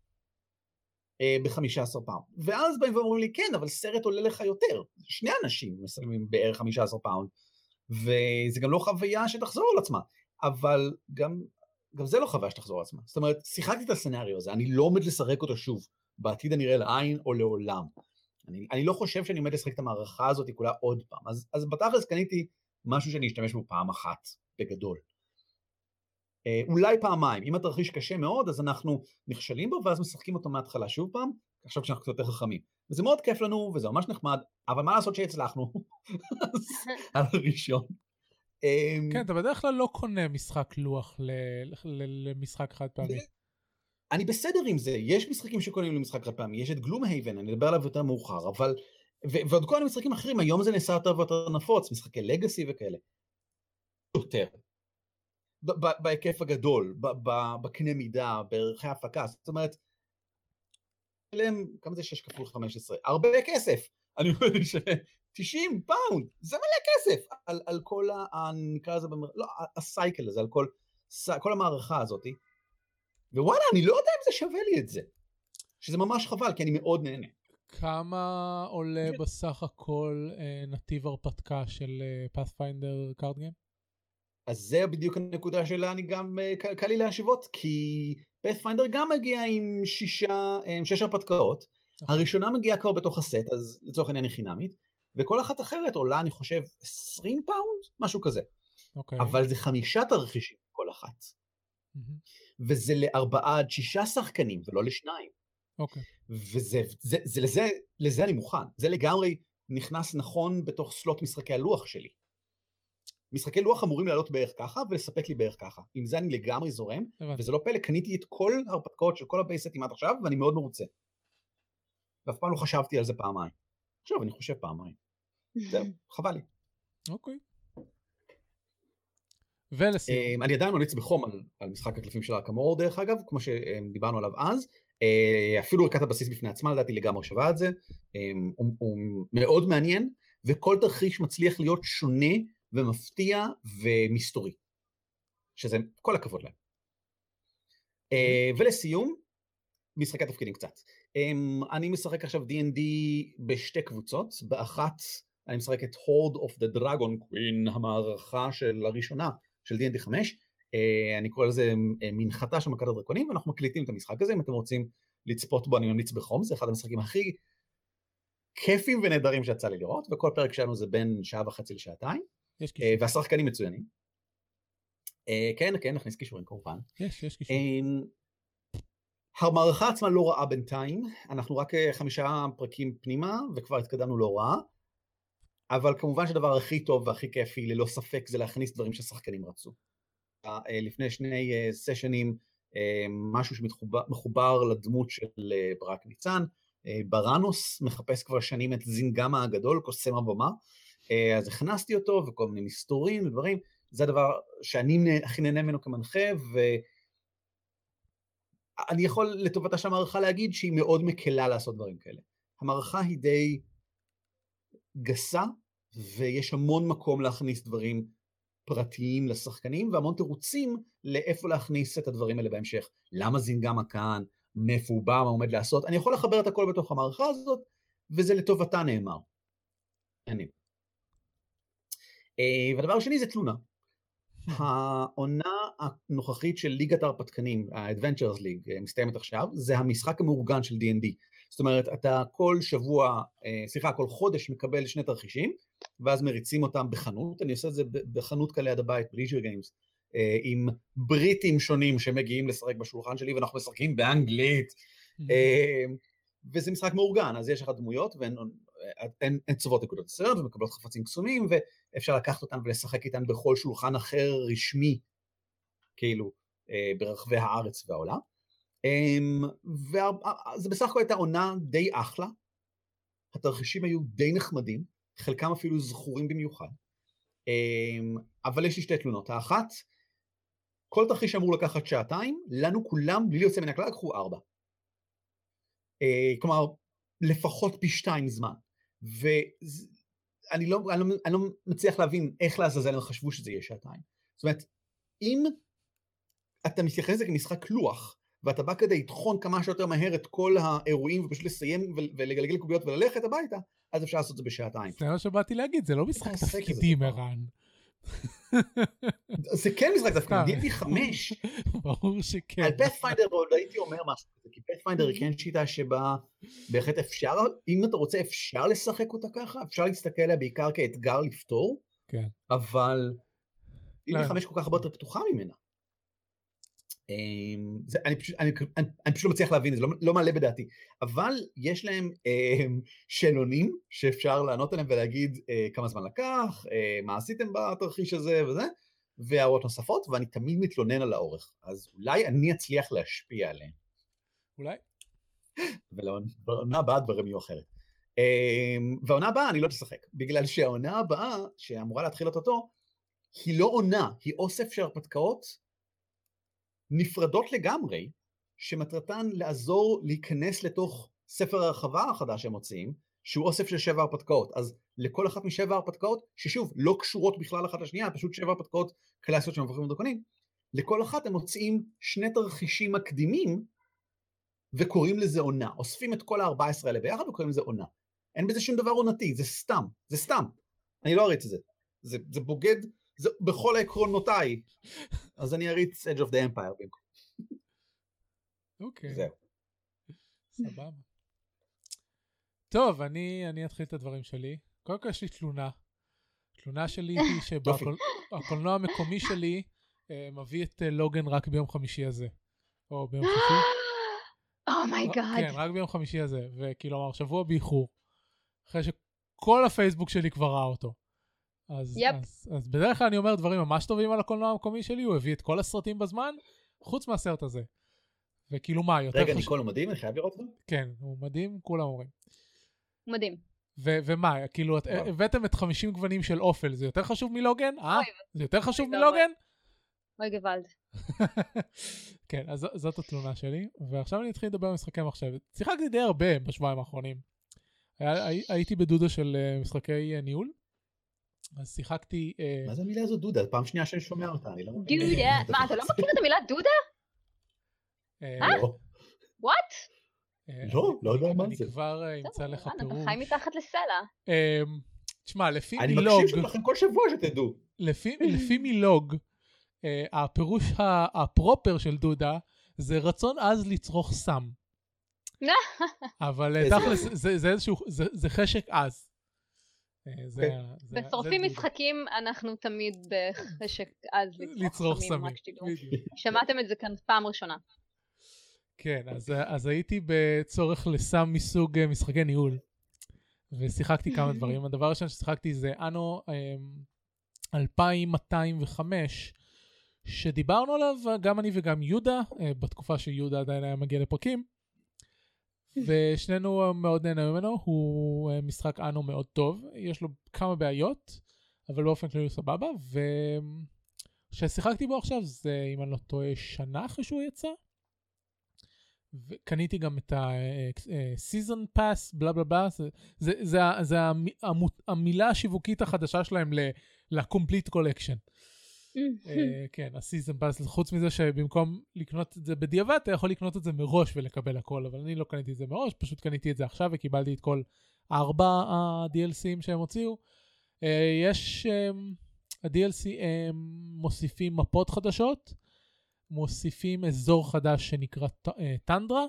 אה, ב-15 פאונד. ואז באים ואומרים לי, כן, אבל סרט עולה לך יותר. שני אנשים מסיימים בערך 15 פאונד, וזה גם לא חוויה שתחזור על עצמה. אבל גם, גם זה לא חוויה שתחזור על עצמה. זאת אומרת, שיחקתי את ה scenario הזה, אני לא עומד לשחק אותו שוב, בעתיד הנראה לעין או לעולם. אני, אני לא חושב שאני עומד לשחק את המערכה הזאת כולה עוד פעם. אז, אז בתכלס קניתי משהו שאני אשתמש בו פעם אחת, בגדול. אה, אולי פעמיים, אם התרחיש קשה מאוד, אז אנחנו נכשלים בו, ואז משחקים אותו מההתחלה שוב פעם, עכשיו כשאנחנו קצת יותר חכמים. וזה מאוד כיף לנו, וזה ממש נחמד, אבל מה לעשות שהצלחנו? *laughs* על הראשון. אמ, כן, אתה בדרך כלל לא קונה משחק לוח למשחק חד פעמי. אני בסדר עם זה, יש משחקים שקונים למשחק חד פעמי, יש את Gloomhaven, אני אדבר עליו יותר מאוחר, אבל... ועוד כל מיני משחקים אחרים, היום זה נעשה יותר ויותר נפוץ, משחקי legacy וכאלה. יותר. בהיקף הגדול, בקנה מידה, בערכי הפקה, זאת אומרת, כמה זה 6 כפול 15? הרבה כסף. אני אומר ש... 90 פאונד, זה מלא כסף על, על כל ה... נקרא לזה, במר... לא, ה cycle הזה, על כל, כל המערכה הזאתי. ווואלה, אני לא יודע אם זה שווה לי את זה. שזה ממש חבל, כי אני מאוד נהנה. כמה עולה בסך הכל אה, נתיב הרפתקה של Pathfinder Card Game? אז זה בדיוק הנקודה שלה, אני גם, אה, קל לי להשוות, כי Pathfinder גם מגיע עם שישה, עם שש הרפתקאות. נכון. הראשונה מגיעה כבר בתוך הסט, אז לצורך העניין היא חינמית, וכל אחת אחרת עולה, אני חושב, 20 פאונד? משהו כזה. אוקיי. אבל זה חמישה תרחישים כל אחת. Mm-hmm. וזה לארבעה עד שישה שחקנים, ולא לשניים. אוקיי. וזה, זה, זה, לזה, לזה אני מוכן. זה לגמרי נכנס נכון בתוך slot משחקי הלוח שלי. משחקי לוח אמורים לעלות בערך ככה ולספק לי בערך ככה. עם זה אני לגמרי זורם, הבנתי. וזה לא פלא, קניתי את כל ההרפתקאות של כל ה base סטים עד עכשיו, ואני מאוד מרוצה. ואף פעם לא חשבתי על זה פעמיים. עכשיו אני חושב פעמיים. זהו, *laughs* חבל לי. אוקיי. ולסיום. אמ, אני עדיין ממליץ בחום על, על משחק הקלפים של ארקמור דרך אגב, כמו שדיברנו עליו אז. אה, אפילו ערכת הבסיס בפני עצמה לדעתי לגמרי שווה את זה. אמ, הוא, הוא מאוד מעניין, וכל תרחיש מצליח להיות שונה ומפתיע ומסתורי. שזה כל הכבוד להם. אה, ולסיום, משחקי תפקידים קצת. אני משחק עכשיו D&D בשתי קבוצות, באחת אני משחק את הורד אוף דה דרגון קווין, המערכה של הראשונה של D&D 5, אה, אני קורא לזה אה, מנחתה של מכת הדרקונים, ואנחנו מקליטים את המשחק הזה, אם אתם רוצים לצפות בו אני ממליץ בחום, זה אחד המשחקים הכי כיפים ונהדרים שיצא לי לראות, וכל פרק שלנו זה בין שעה וחצי לשעתיים, אה, והשחקנים מצוינים. כן, כן, נכניס קישורים כמובן. יש, יש קישורים. המערכה עצמה לא רעה בינתיים, אנחנו רק חמישה פרקים פנימה וכבר התקדמנו לא רע, אבל כמובן שהדבר הכי טוב והכי כיפי ללא ספק זה להכניס דברים ששחקנים רצו. אה, לפני שני סשנים אה, אה, משהו שמחובר לדמות של ברק ניצן, בראנוס מחפש כבר שנים את זינגמה הגדול, קוסם הבמה, אז הכנסתי אותו וכל מיני מסתורים ודברים, זה הדבר שאני הכי נהנה ממנו כמנחה, אני יכול לטובתה של המערכה להגיד שהיא מאוד מקלה לעשות דברים כאלה. המערכה היא די גסה, ויש המון מקום להכניס דברים פרטיים לשחקנים, והמון תירוצים לאיפה להכניס את הדברים האלה בהמשך. למה זינגמה כאן, מאיפה הוא בא, מה עומד לעשות. אני יכול לחבר את הכל בתוך המערכה הזאת, וזה לטובתה נאמר. אני. אה, והדבר השני זה תלונה. העונה הנוכחית של ליגת ההרפתקנים, ה-Adventures League, מסתיימת עכשיו, זה המשחק המאורגן של D&D. זאת אומרת, אתה כל שבוע, אה, סליחה, כל חודש מקבל שני תרחישים, ואז מריצים אותם בחנות, אני עושה את זה בחנות כאלה ליד הבית, בליג'ר גיימס, עם בריטים שונים שמגיעים לשחק בשולחן שלי, ואנחנו משחקים באנגלית, וזה משחק מאורגן, אז יש לך דמויות, והן הן נקודות הסרט ומקבלות חפצים קסומים, ואפשר לקחת אותן ולשחק איתן בכל שולחן אחר רשמי, כאילו, אה, ברחבי הארץ והעולם. אמ, וזה בסך הכל הייתה עונה די אחלה, התרחישים היו די נחמדים, חלקם אפילו זכורים במיוחד, אמ, אבל יש לי שתי תלונות. האחת, כל תרחיש אמור לקחת שעתיים, לנו כולם, בלי יוצא מן הכלל, לקחו ארבע. אה, כלומר, לפחות פי שתיים זמן. ואני לא, אני לא, אני לא מצליח להבין איך לעזאזל הם חשבו שזה יהיה שעתיים. זאת אומרת, אם אתה מתייחס לזה כמשחק לוח, ואתה בא כדי לטחון כמה שיותר מהר את כל האירועים ופשוט לסיים ולגלגל קוביות וללכת הביתה, אז אפשר לעשות את זה בשעתיים. זה מה שבאתי להגיד, זה לא משחק תפקידים, ערן. *laughs* זה כן משחק תפקידים, דיפי חמש. *laughs* ברור שכן. על פאת'פיינדר עוד הייתי אומר משהו כזה, כי פאת'פיינדר היא כן שיטה שבה בהחלט אפשר, אם אתה רוצה אפשר לשחק אותה ככה, אפשר להסתכל עליה בעיקר כאתגר לפתור, כן. אבל דיפי חמש כל כך הרבה יותר פתוחה ממנה. אמ, זה, אני, פשוט, אני, אני, אני פשוט לא מצליח להבין, זה לא, לא מעלה בדעתי. אבל יש להם אה, שאלונים שאפשר לענות עליהם ולהגיד אה, כמה זמן לקח, אה, מה עשיתם בתרחיש הזה וזה, והערות נוספות, ואני תמיד מתלונן על האורך. אז אולי אני אצליח להשפיע עליהם. אולי. *laughs* ולעונה הבאה דברים יהיו אחרת. אה, והעונה הבאה אני לא תשחק, בגלל שהעונה הבאה, שאמורה להתחיל אותו, היא לא עונה, היא אוסף של הרפתקאות נפרדות לגמרי, שמטרתן לעזור להיכנס לתוך ספר הרחבה החדש שהם מוציאים, שהוא אוסף של שבע הרפתקאות. אז לכל אחת משבע הרפתקאות, ששוב, לא קשורות בכלל אחת לשנייה, פשוט שבע הרפתקאות קלאסיות של מבקרים ודרקונים, לכל אחת הם מוציאים שני תרחישים מקדימים, וקוראים לזה עונה. אוספים את כל ה-14 האלה ביחד וקוראים לזה עונה. אין בזה שום דבר עונתי, זה סתם, זה סתם. אני לא אריץ את זה. זה, זה בוגד זה בכל העקרונותיי. אז אני אריץ Edge of the Empire במקום. אוקיי. זהו. סבבה. טוב, אני, אני אתחיל את הדברים שלי. קודם כל יש לי תלונה. תלונה שלי *laughs* היא שבקולנוע המקומי שלי uh, מביא את uh, Logan רק ביום חמישי הזה. או ביום חמישי. Oh my god. *gasps* Oh כן, רק ביום חמישי הזה. וכאילו, אמר, שבוע באיחור. אחרי שכל הפייסבוק שלי כבר ראה אותו. אז, yep. אז, אז בדרך כלל אני אומר דברים ממש טובים על הקולנוע המקומי שלי, הוא הביא את כל הסרטים בזמן, חוץ מהסרט הזה. וכאילו מה, יותר רגע, חשוב... רגע, ניקול הוא מדהים? אני חייב לראות אותו? כן, הוא מדהים, כולם אומרים. מדהים. ו- ומה, כאילו, את, הבאתם את 50 גוונים של אופל, זה יותר חשוב מלוגן? אה? זה יותר חשוב מלוגן? אוי גוואלד. *laughs* כן, אז זאת התלונה שלי, ועכשיו אני אתחיל לדבר על משחקי מחשב. שיחקתי די הרבה בשבועיים האחרונים. הייתי בדודו של אה, משחקי אה, ניהול, אז שיחקתי... אה, מה זה המילה הזאת דודה? פעם שנייה שאני שומע אותה, אני לא מבין. דודה? מה, אתה לא מכיר את המילה דודה? אה? לא. וואט? אה, לא, לא יודע מה זה. אני כבר אמצא לך פירוש. אתה חי מתחת לסלע. אמ, תשמע, לפי מילוג... אני מקשיב לכם כל שבוע שתדעו. לפי *laughs* מילוג, הפירוש הפרופר של דודה זה רצון עז לצרוך סם. *laughs* אבל תכלס, זה איזשהו, זה חשק עז. בשורפים משחקים אנחנו תמיד בחשק עז *laughs* לצרוך סמים. *laughs* שמעתם את זה כאן פעם ראשונה. כן, אז, אז הייתי בצורך לסם מסוג אה, משחקי ניהול, ושיחקתי כמה *laughs* דברים. הדבר הראשון ששיחקתי זה אנו 2205, אמ, שדיברנו עליו גם אני וגם יהודה, אה, בתקופה שיהודה עדיין היה מגיע לפרקים. *laughs* ושנינו מאוד נהנה ממנו, הוא אה, משחק אנו מאוד טוב, יש לו כמה בעיות, אבל באופן כללי הוא סבבה, וכששיחקתי בו עכשיו זה, אם אני לא טועה, שנה אחרי שהוא יצא. וקניתי גם את ה-season pass, בלה בלה בלה, זה, זה, זה, זה המו- המילה השיווקית החדשה שלהם ל-complete collection. אה, כן, ה-season pass, חוץ מזה שבמקום לקנות את זה בדיעבד, אתה יכול לקנות את זה מראש ולקבל הכל, אבל אני לא קניתי את זה מראש, פשוט קניתי את זה עכשיו וקיבלתי את כל ארבע ה-DLCים שהם הוציאו. אה, יש, אה, ה-DLC מוסיפים מפות חדשות, מוסיפים אזור חדש שנקרא טנדרה,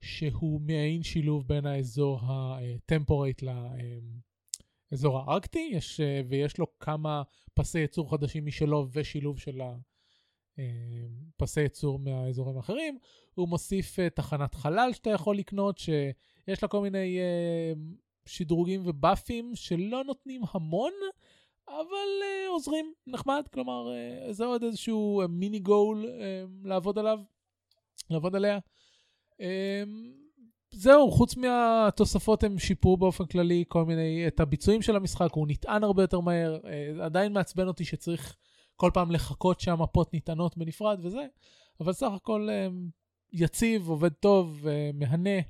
שהוא מעין שילוב בין האזור הטמפורייט לאזור הארקטי, יש, ויש לו כמה פסי ייצור חדשים משלו ושילוב של הפסי ייצור מהאזורים האחרים. הוא מוסיף תחנת חלל שאתה יכול לקנות, שיש לה כל מיני שדרוגים ובאפים שלא נותנים המון, אבל עוזרים, נחמד, כלומר, זה עוד איזשהו מיני גול לעבוד עליו, לעבוד עליה. זהו, חוץ מהתוספות הם שיפרו באופן כללי כל מיני, את הביצועים של המשחק, הוא נטען הרבה יותר מהר, uh, עדיין מעצבן אותי שצריך כל פעם לחכות שהמפות נטענות בנפרד וזה, אבל סך הכל uh, יציב, עובד טוב, uh, מהנה.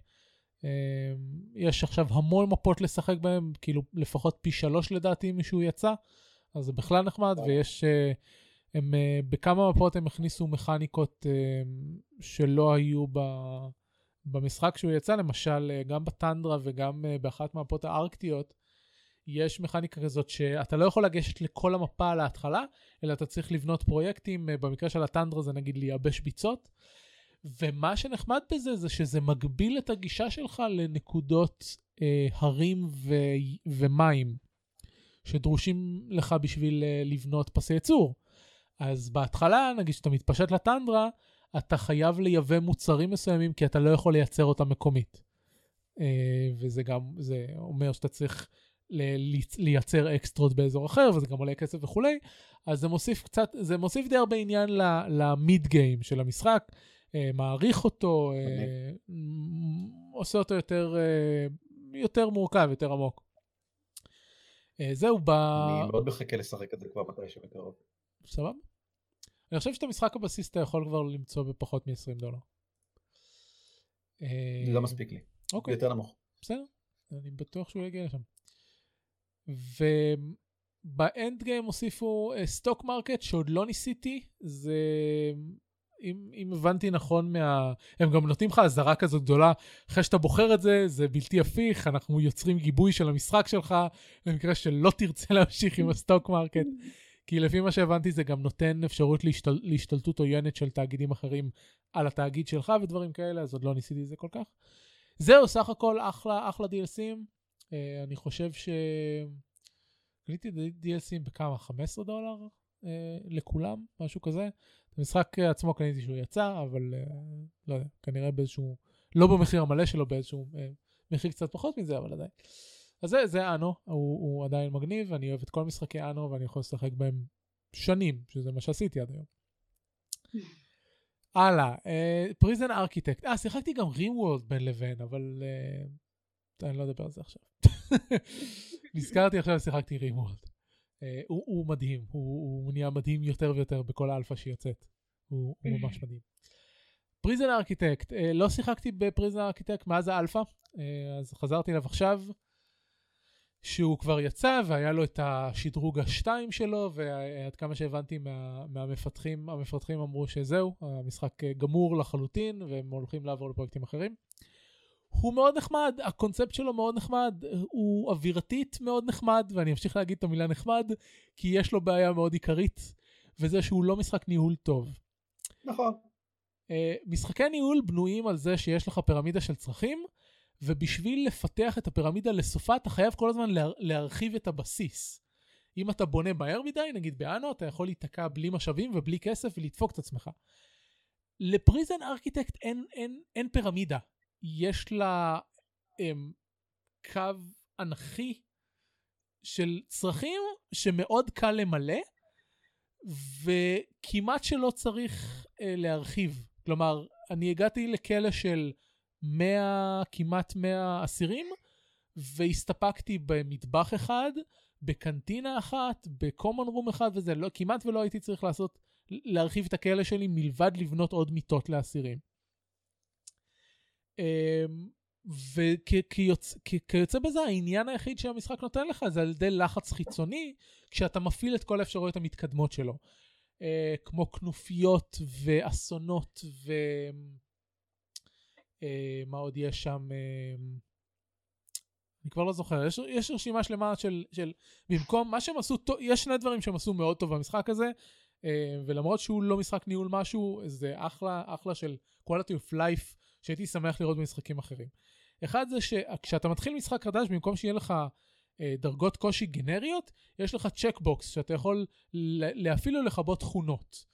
יש עכשיו המון מפות לשחק בהן, כאילו לפחות פי שלוש לדעתי מישהו יצא, אז זה בכלל נחמד, ויש, אה, הם, אה, בכמה מפות הם הכניסו מכניקות שלא היו ב, במשחק שהוא יצא, למשל אה, גם בטנדרה וגם באחת מהמפות הארקטיות, יש מכניקה כזאת שאתה לא יכול לגשת לכל המפה על ההתחלה, אלא אתה צריך לבנות פרויקטים, במקרה של הטנדרה זה נגיד לייבש ביצות. ומה שנחמד בזה זה שזה מגביל את הגישה שלך לנקודות אה, הרים ו- ומים שדרושים לך בשביל אה, לבנות פסי ייצור. אז בהתחלה, נגיד שאתה מתפשט לטנדרה, אתה חייב לייבא מוצרים מסוימים כי אתה לא יכול לייצר אותם מקומית. אה, וזה גם, זה אומר שאתה צריך לייצר אקסטרות באזור אחר, וזה גם עולה כסף וכולי. אז זה מוסיף קצת, זה מוסיף די הרבה עניין למיד גיים של המשחק. אה, מעריך אותו, אה, עושה אותו יותר, יותר מורכב, יותר עמוק. זהו, ב... אני מאוד מחכה לשחק את זה כבר מתי שבקרוב. סבבה. אני חושב שאת המשחק הבסיס אתה יכול כבר למצוא בפחות מ-20 דולר. לא מספיק לי. אוקיי. יותר נמוך. בסדר, אני בטוח שהוא יגיע לשם. וב end game הוסיפו stock market שעוד לא ניסיתי, זה אם, אם הבנתי נכון, מה... הם גם נותנים לך אזהרה כזאת גדולה, אחרי שאתה בוחר את זה, זה בלתי הפיך, אנחנו יוצרים גיבוי של המשחק שלך, במקרה שלא תרצה להמשיך עם ה *laughs* stock market. כי לפי מה שהבנתי זה גם נותן אפשרות להשתל... להשתלטות עוינת של תאגידים אחרים על התאגיד שלך ודברים כאלה, אז עוד לא ניסיתי את זה כל כך. זהו, סך הכל אחלה, אחלה DLCים. Uh, אה, אני חושב ש... קניתי DLCים בכמה? 15 דולר uh, לכולם? משהו כזה. המשחק עצמו קניתי שהוא יצא, אבל uh, לא יודע, כנראה באיזשהו, לא במחיר המלא שלו, באיזשהו uh, מחיר קצת פחות מזה, אבל עדיין. אז זה, זה אנו, הוא, הוא עדיין מגניב, אני אוהב את כל משחקי אנו ואני יכול לשחק בהם שנים, שזה מה שעשיתי עד היום. הלאה, Prison uh, Architect. אה, שיחקתי גם RimWorld בין לבין, אבל uh, אני לא אדבר על זה עכשיו. *laughs* נזכרתי עכשיו ששיחקתי RimWorld. אה, הוא, הוא מדהים, הוא, הוא נהיה מדהים יותר ויותר בכל האלפא שיוצאת. הוא, הוא ממש מדהים. Prison Architect, uh, לא שיחקתי ב Prison Architect מאז האלפא, uh, אז חזרתי אליו עכשיו, שהוא כבר יצא והיה לו את השדרוג השתיים שלו, ועד כמה שהבנתי מה, מהמפתחים, המפתחים אמרו שזהו, המשחק גמור לחלוטין, והם הולכים לעבור לפרויקטים אחרים. הוא מאוד נחמד, הקונספט שלו מאוד נחמד, הוא אווירתית מאוד נחמד, ואני אמשיך להגיד את המילה נחמד, כי יש לו בעיה מאוד עיקרית, וזה שהוא לא משחק ניהול טוב. נכון. Uh, משחקי ניהול בנויים על זה שיש לך פירמידה של צרכים, ובשביל לפתח את הפירמידה לסופה אתה חייב כל הזמן לה, להרחיב את הבסיס. אם אתה בונה מהר מדי, נגיד באנו, אתה יכול להיתקע בלי משאבים ובלי כסף ולדפוק את עצמך. לפריזן ארכיטקט אין, אין, אין פירמידה. יש לה הם, קו אנכי של צרכים שמאוד קל למלא, וכמעט שלא צריך אה, להרחיב. כלומר, אני הגעתי לכלא של 100, כמעט 100 אסירים, והסתפקתי במטבח אחד, בקנטינה אחת, בקומון רום אחד וזה, לא, כמעט ולא הייתי צריך לעשות, להרחיב את הכלא שלי מלבד לבנות עוד מיטות לאסירים. וכיוצא בזה העניין היחיד שהמשחק נותן לך זה על ידי לחץ חיצוני כשאתה מפעיל את כל האפשרויות המתקדמות שלו. אה, כמו כנופיות ואסונות אה, עוד יש שם? אה, אני כבר לא זוכר, יש, יש רשימה שלמה של, של במקום מה שהם עשו, יש שני דברים שהם עשו מאוד טוב במשחק הזה, ולמרות שהוא לא משחק ניהול משהו, זה אחלה, אחלה של quality of life שהייתי שמח לראות במשחקים אחרים. אחד זה שכשאתה מתחיל משחק חדש, במקום שיהיה לך אה, דרגות קושי גנריות, יש לך צ'קבוקס שאתה יכול להפעיל או לכבות תכונות.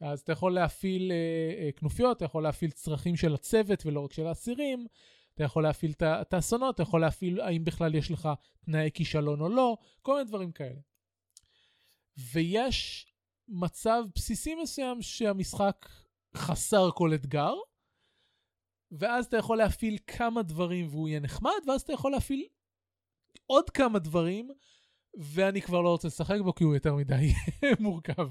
אז אתה יכול להפעיל אה, אה, כנופיות, אתה יכול להפעיל צרכים של הצוות ולא רק של האסירים, אתה יכול להפעיל את האסונות, אתה יכול להפעיל האם בכלל יש לך תנאי כישלון או לא, כל מיני דברים כאלה. ויש מצב בסיסי מסוים שהמשחק חסר כל אתגר, ואז אתה יכול להפעיל כמה דברים והוא יהיה נחמד, ואז אתה יכול להפעיל עוד כמה דברים, ואני כבר לא רוצה לשחק בו כי הוא יותר מדי *laughs* מורכב.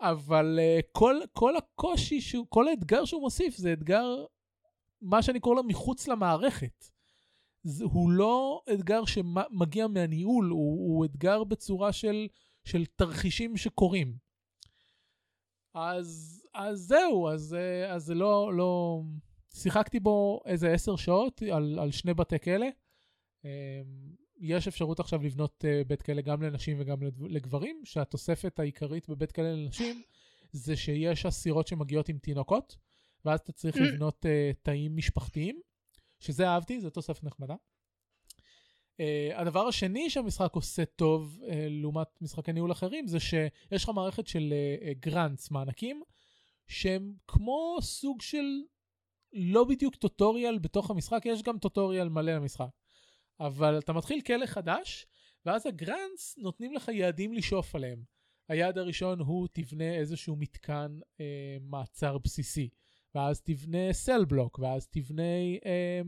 אבל uh, כל, כל הקושי, שהוא, כל האתגר שהוא מוסיף זה אתגר, מה שאני קורא לו מחוץ למערכת. זה, הוא לא אתגר שמגיע מהניהול, הוא, הוא אתגר בצורה של, של תרחישים שקורים. אז, אז זהו, אז, אה, אז זה לא, לא... שיחקתי בו איזה עשר שעות על, על שני בתי כלא. יש אפשרות עכשיו לבנות uh, בית כלא גם לנשים וגם לגברים, שהתוספת העיקרית בבית כלא לנשים זה שיש אסירות שמגיעות עם תינוקות, ואז אתה צריך mm. לבנות uh, תאים משפחתיים, שזה אהבתי, זו תוספת נחמדה. Uh, הדבר השני שהמשחק עושה טוב uh, לעומת משחקי ניהול אחרים, זה שיש לך מערכת של גרנטס, uh, מענקים, שהם כמו סוג של לא בדיוק טוטוריאל בתוך המשחק, יש גם טוטוריאל מלא למשחק. אבל אתה מתחיל כלא חדש, ואז הגרנטס נותנים לך יעדים לשאוף עליהם. היעד הראשון הוא תבנה איזשהו מתקן אה, מעצר בסיסי, ואז תבנה סל בלוק, ואז תבנה אה,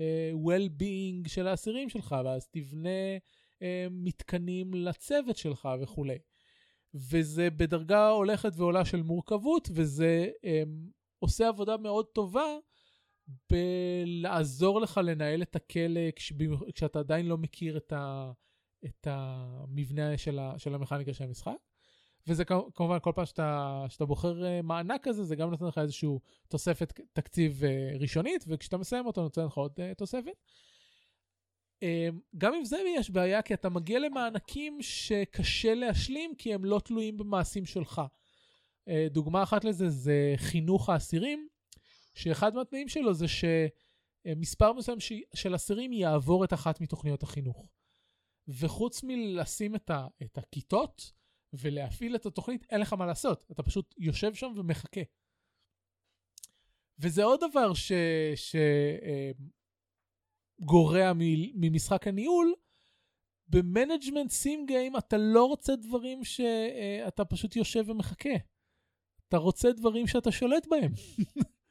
אה, well-being של האסירים שלך, ואז תבנה אה, מתקנים לצוות שלך וכולי. וזה בדרגה הולכת ועולה של מורכבות, וזה אה, עושה עבודה מאוד טובה בלעזור לך לנהל את הכלא כש, כשאתה עדיין לא מכיר את, ה, את המבנה של, ה, של המכניקה של המשחק. וזה כמובן כל פעם שאתה, שאתה בוחר אה, מענק כזה זה גם נותן לך איזושהי תוספת תקציב אה, ראשונית וכשאתה מסיים אותו נותן לך עוד אה, תוספת. גם עם זה יש בעיה כי אתה מגיע למענקים שקשה להשלים כי הם לא תלויים במעשים שלך. דוגמה אחת לזה זה חינוך האסירים שאחד מהתנאים שלו זה שמספר מסוים של אסירים יעבור את אחת מתוכניות החינוך. וחוץ מלשים את, ה, את הכיתות ולהפעיל את התוכנית, אין לך מה לעשות. אתה פשוט יושב שם ומחכה. וזה עוד דבר שגורע ש... ממשחק הניהול. ב management sim game אתה לא רוצה דברים שאתה פשוט יושב ומחכה. אתה רוצה דברים שאתה שולט בהם. *laughs*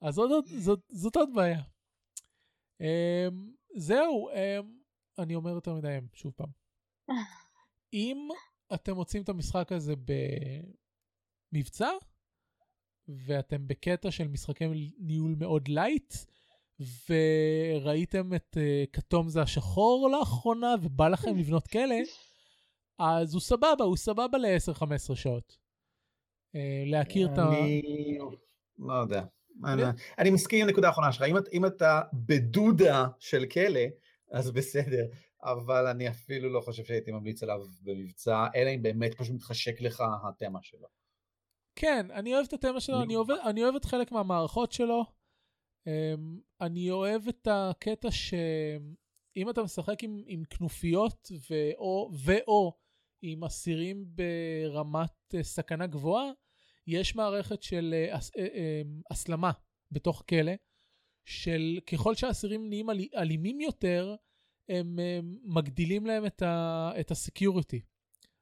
אז זאת, זאת, זאת עוד בעיה. Um, זהו, um, אני אומר יותר מדי שוב פעם. *laughs* אם אתם מוצאים את המשחק הזה במבצע, ואתם בקטע של משחקי ניהול מאוד לייט, וראיתם את uh, כתום זה השחור לאחרונה, ובא לכם *laughs* לבנות כלא, אז הוא סבבה, הוא סבבה ל-10-15 שעות. Uh, להכיר את ה... אני לא יודע. אני מסכים עם הנקודה האחרונה שלך, אם אתה בדודה של כלא, אז בסדר, אבל אני אפילו לא חושב שהייתי ממליץ עליו במבצע, אלא אם באמת פשוט מתחשק לך התמה שלו. כן, אני אוהב את התמה שלו, אני אוהב, אני אוהב את חלק מהמערכות שלו. אמ, אני אוהב את הקטע שאם אתה משחק עם, עם כנופיות ואו, ואו עם אסירים ברמת אה, סכנה גבוהה, יש מערכת של אה, אה, אה, הסלמה בתוך כלא, של ככל שהאסירים נהיים אל, אלימים יותר, הם, מגדילים להם את, ה, את ה security.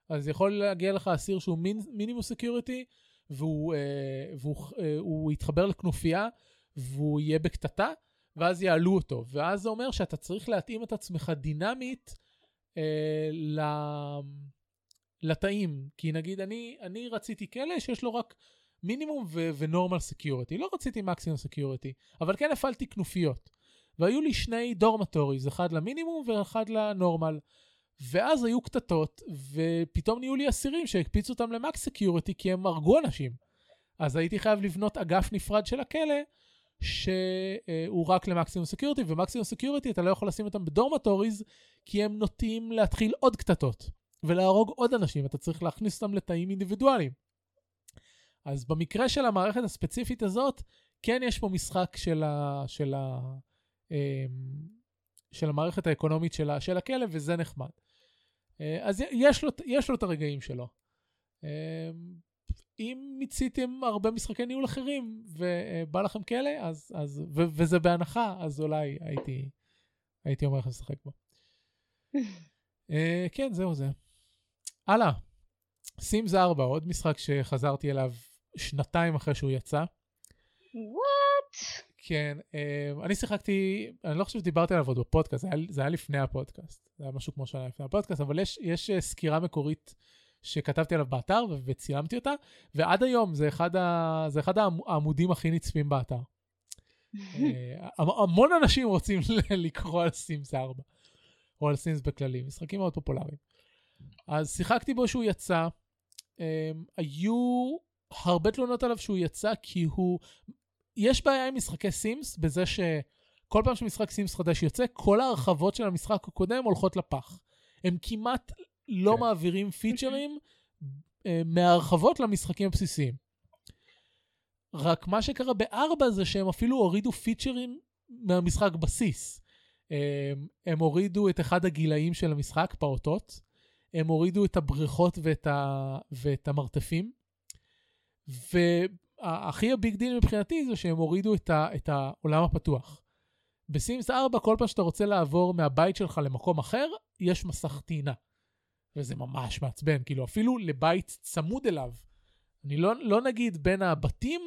אז יכול להגיע לך אסיר שהוא מיני, מינימום security, והוא, אה, והוא אה, יתחבר לכנופיה, והוא יהיה בקטטה, ואז יעלו אותו. ואז זה אומר שאתה צריך להתאים את עצמך דינמית אה, לתאים. כי נגיד, אני, אני רציתי כלא שיש לו רק מינימום ו normal security. לא רציתי מקסימום security, אבל כן הפעלתי כנופיות. והיו לי שני dormitories, אחד למינימום ואחד ל normal. ואז היו קטטות, ופתאום נהיו לי אסירים שהקפיצו אותם ל max security כי הם הרגו אנשים. אז הייתי חייב לבנות אגף נפרד של הכלא, שהוא רק למקסימום security, ומקסימום security אתה לא יכול לשים אותם ב dormitories, כי הם נוטים להתחיל עוד קטטות, ולהרוג עוד אנשים, אתה צריך להכניס אותם לתאים אינדיבידואליים. אז במקרה של המערכת הספציפית הזאת, כן יש פה משחק של, ה, של, ה, אמ, של המערכת האקונומית של, ה, של הכלב, וזה נחמד. אה, אז יש לו, יש לו את הרגעים שלו. אמ, אם מיציתם הרבה משחקי ניהול אחרים ובא לכם כאלה, אז, אז, ו, וזה בהנחה, אז אולי הייתי, הייתי אומר לכם לשחק בו. uh, *laughs* כן, זהו זה. הלאה. סימס 4, עוד משחק שחזרתי אליו שנתיים אחרי שהוא יצא. וואט? כן, uh, אני שיחקתי, אני לא חושב שדיברתי עליו עוד בפודקאסט, זה היה, זה היה לפני הפודקאסט. זה היה משהו כמו שנה לפני הפודקאסט, אבל יש, יש uh, סקירה מקורית שכתבתי עליו באתר וצילמתי אותה, ועד היום זה אחד, ה... זה אחד העמודים הכי נצפים באתר. *laughs* אה, המון אנשים רוצים *laughs* לקרוא על סימס 4, או על סימס בכללי, משחקים מאוד פופולריים. אז שיחקתי בו שהוא יצא, אמ, היו הרבה תלונות עליו שהוא יצא, כי הוא... יש בעיה עם משחקי סימס בזה שכל פעם שמשחק סימס חדש יוצא, כל ההרחבות של המשחק הקודם הולכות לפח. הם כמעט לא כן. מעבירים פיצ'רים אה, מהרחבות למשחקים הבסיסיים. רק מה שקרה בארבע זה שהם אפילו הורידו פיצ'רים מהמשחק בסיס. הם, אה, הם הורידו את אחד הגילאים של המשחק, פעוטות. הם הורידו את הבריכות ואת, ה, ואת המרתפים. והכי ה big deal מבחינתי זה שהם הורידו את, ה, את העולם הפתוח. ב Sims 4, כל פעם שאתה רוצה לעבור מהבית שלך למקום אחר, יש מסך טעינה. וזה ממש מעצבן, כאילו אפילו לבית צמוד אליו. אני לא, לא נגיד בין הבתים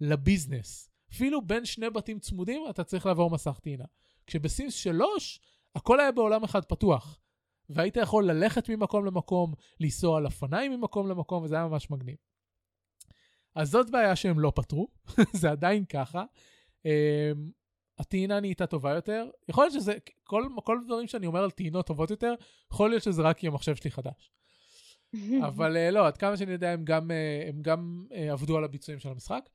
לביזנס. אפילו בין שני בתים צמודים אתה צריך לעבור מסך טעינה. כשבסימס 3 הכל היה בעולם אחד פתוח. והיית יכול ללכת ממקום למקום, לנסוע על אופניים ממקום למקום, וזה היה ממש מגניב. אז זאת בעיה שהם לא פתרו, *laughs* זה עדיין ככה. אמ, הטעינה נהייתה טובה יותר. יכול להיות שזה, כל, כל דברים שאני אומר על טעינות טובות יותר, יכול להיות שזה רק כי המחשב שלי חדש. *laughs* אבל uh, לא, עד כמה שאני יודע, הם גם, uh, הם גם uh, עבדו על הביצועים של המשחק.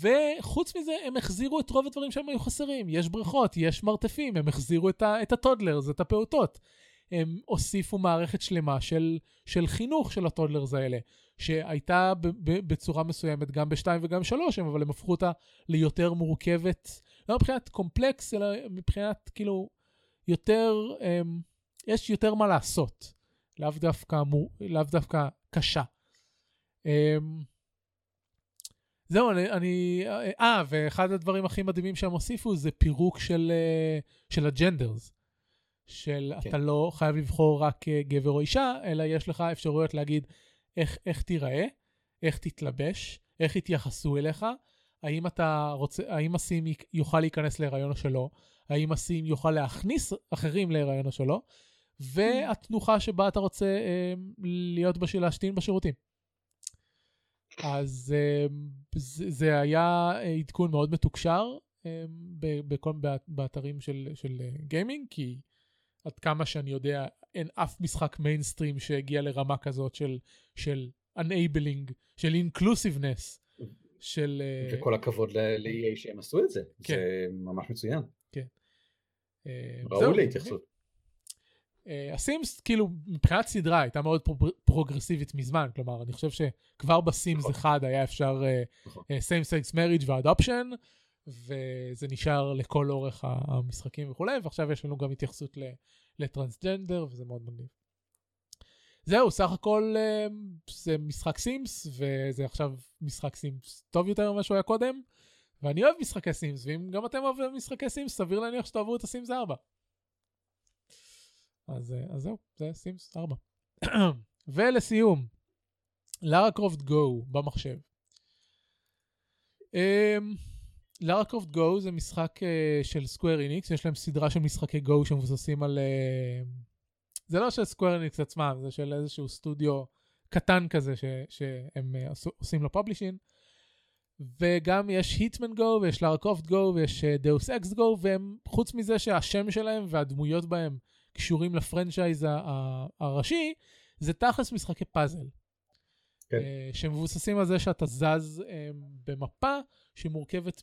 וחוץ מזה, הם החזירו את רוב הדברים שהם היו חסרים. יש בריכות, יש מרתפים, הם החזירו את, ה, את ה toddlers, את הפעוטות. הם הוסיפו מערכת שלמה של, של חינוך של ה toddlers האלה, שהייתה ב, ב, בצורה מסוימת גם ב-2 וגם 3, אבל הם הפכו אותה ליותר מורכבת לא מבחינת קומפלקס, אלא מבחינת כאילו יותר, um, יש יותר מה לעשות, לאו דווקא, לאו דווקא קשה. Um, זהו, אני, אני, אה, ואחד הדברים הכי מדהימים שהם הוסיפו זה פירוק של, אה, של הג'נדרס. של כן. אתה לא חייב לבחור רק גבר או אישה, אלא יש לך אפשרויות להגיד איך, איך תיראה, איך תתלבש, איך יתייחסו אליך, האם אתה רוצה, האם הסים יוכל להיכנס להיריון או שלא, האם הסים יוכל להכניס אחרים להיריון או שלא, והתנוחה שבה אתה רוצה אה, להיות בשביל להשתין בשירותים. אז אה, זה, זה היה עדכון מאוד מתוקשר אה, בכל, באתרים של, של גיימינג, כי עד כמה שאני יודע, אין אף משחק מיינסטרים שהגיע לרמה כזאת של, של enabling, של inclusiveness. של... אה, וכל הכבוד ל-EA שהם עשו את זה, כן. זה ממש מצוין. כן. אה, ראוי להתייחסות. אה, הסימס, כאילו, מבחינת סדרה הייתה מאוד פרוגרסיבית מזמן, כלומר, אני חושב שכבר בסימס נכון. אחד היה אפשר same sex marriage ו-adoption, וזה נשאר לכל אורך המשחקים וכולי, ועכשיו יש לנו גם התייחסות לטרנסג'נדר, וזה מאוד מגניב. זהו, סך הכל אה, זה משחק Sims, וזה עכשיו משחק Sims טוב יותר ממה שהוא היה קודם, ואני אוהב משחקי Sims, ואם גם אתם אוהבים משחקי Sims, סביר להניח שתאהבו את ה Sims 4. אז, אה, אז זהו, זה Sims 4. *clears throat* ולסיום, Lara Croft Go במחשב. Lara Croft Go זה משחק uh, של Square Enix, יש להם סדרה של משחקי Go שמבוססים על... Uh, זה לא של Square Enix עצמם, זה של איזשהו סטודיו קטן כזה ש, שהם עשו- עושים לו publishing. וגם יש Hitman Go ויש Lara Croft Go ויש Deus Ex Go והם חוץ מזה שהשם שלהם והדמויות בהם קשורים ל franchise הראשי זה תכלס משחקי פאזל. כן. אה, שמבוססים על זה שאתה זז אה, במפה שמורכבת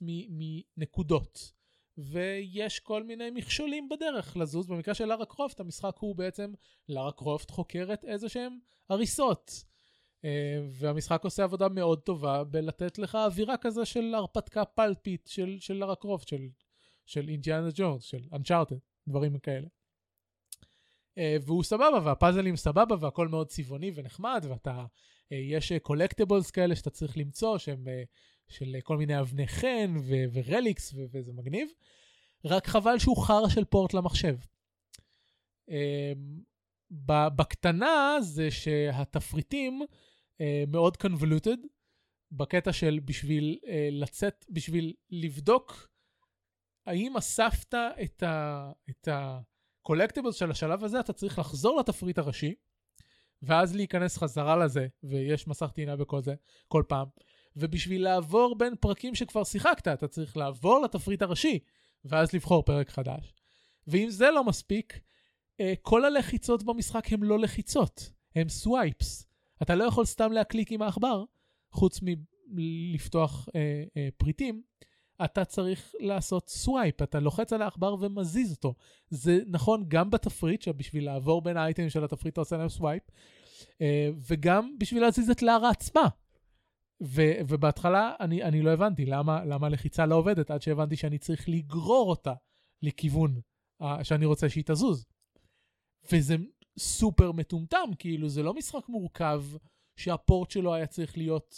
מנקודות. ויש כל מיני מכשולים בדרך לזוז. במקרה של לארה קרופט, המשחק הוא בעצם, לארה קרופט חוקרת איזה שהם הריסות. אה, והמשחק עושה עבודה מאוד טובה בלתת לך אווירה כזה של הרפתקה פלפית של, של לארה קרופט, של, של אינדיאנה ג'ונס, של אנצ'ארטד, דברים כאלה. אה, והוא סבבה, והפאזלים סבבה, והכל מאוד צבעוני ונחמד, ואתה, אה, יש קולקטיבלס כאלה שאתה צריך למצוא, שהם אה, של אה, כל מיני אבני חן ו- ורליקס, ו- וזה מגניב. רק חבל שהוא חרא של פורט למחשב. אה, ב- בקטנה זה שהתפריטים אה, מאוד convoluted, בקטע של בשביל אה, לצאת, בשביל לבדוק האם אספת את ה... את ה collectibles של השלב הזה, אתה צריך לחזור לתפריט הראשי, ואז להיכנס חזרה לזה, ויש מסך טעינה בכל זה, כל פעם. ובשביל לעבור בין פרקים שכבר שיחקת, אתה צריך לעבור לתפריט הראשי, ואז לבחור פרק חדש. ואם זה לא מספיק, אה, כל הלחיצות במשחק הן לא לחיצות, הן swipes. אתה לא יכול סתם להקליק עם העכבר, חוץ מלפתוח אה, אה, פריטים, אתה צריך לעשות swipe, אתה לוחץ על העכבר ומזיז אותו. זה נכון גם בתפריט, שבשביל לעבור בין האייטמים של התפריט אתה עושה להם swipe, אה, וגם בשביל להזיז את לארה עצמה. ו- ובהתחלה אני, אני לא הבנתי למה, למה הלחיצה לא עובדת, עד שהבנתי שאני צריך לגרור אותה לכיוון uh, שאני רוצה שהיא תזוז. וזה סופר מטומטם, כאילו זה לא משחק מורכב שהפורט שלו היה צריך להיות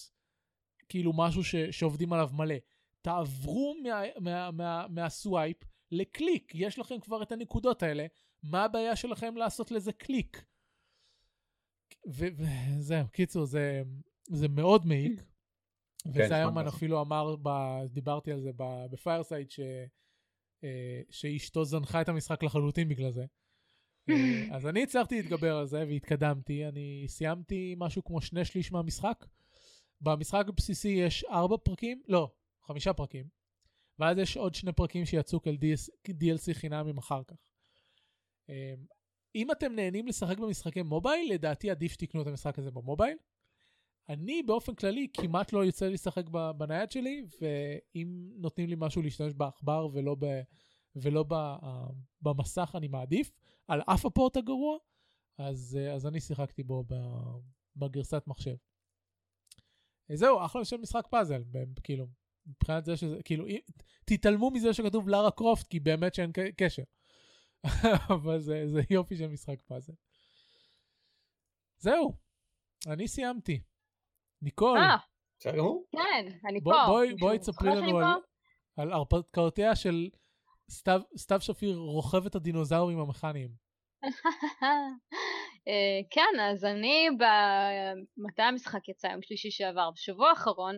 כאילו משהו ש- שעובדים עליו מלא. תעברו מה, מה, מה, מהסווייפ לקליק, יש לכם כבר את הנקודות האלה, מה הבעיה שלכם לעשות לזה קליק? וזהו, קיצור, זה, זה מאוד מעיק. וזיירמן ככה. אפילו אמר, ב, דיברתי על זה ב Fireside, ש, אה, שאשתו זנחה את המשחק לחלוטין בגלל זה. אה, *laughs* אז אני הצלחתי להתגבר על זה והתקדמתי, אני סיימתי משהו כמו שני שליש מהמשחק. במשחק הבסיסי יש ארבע פרקים, לא, חמישה פרקים, ואז יש עוד שני פרקים שיצאו כאל DLC חינמים אחר כך. אה, אם אתם נהנים לשחק במשחקי מובייל, לדעתי עדיף שתקנו את המשחק הזה במובייל. אני באופן כללי כמעט לא יוצא לשחק בנייד שלי, ואם נותנים לי משהו להשתמש בעכבר ולא, ב, ולא ב, במסך אני מעדיף, על אף הפורט הגרוע, אז, אז אני שיחקתי בו בגרסת מחשב. אה, זהו, אחלה של משחק פאזל, כאילו, מבחינת זה שזה, כאילו, תתעלמו מזה שכתוב לארה קרופט, כי באמת שאין קשר. *laughs* אבל זה, זה יופי של משחק פאזל. זהו, אני סיימתי. ניקול, אה? כן, אני בוא- פה. בואי- בואי תספרי לנו על-? על הרפתקאותיה של סתיו, סתיו שפיר רוכבת הדינוזאורים המכניים. *laughs* אה, כן, אז אני, מתי המשחק יצא? יום שלישי שעבר. בשבוע האחרון,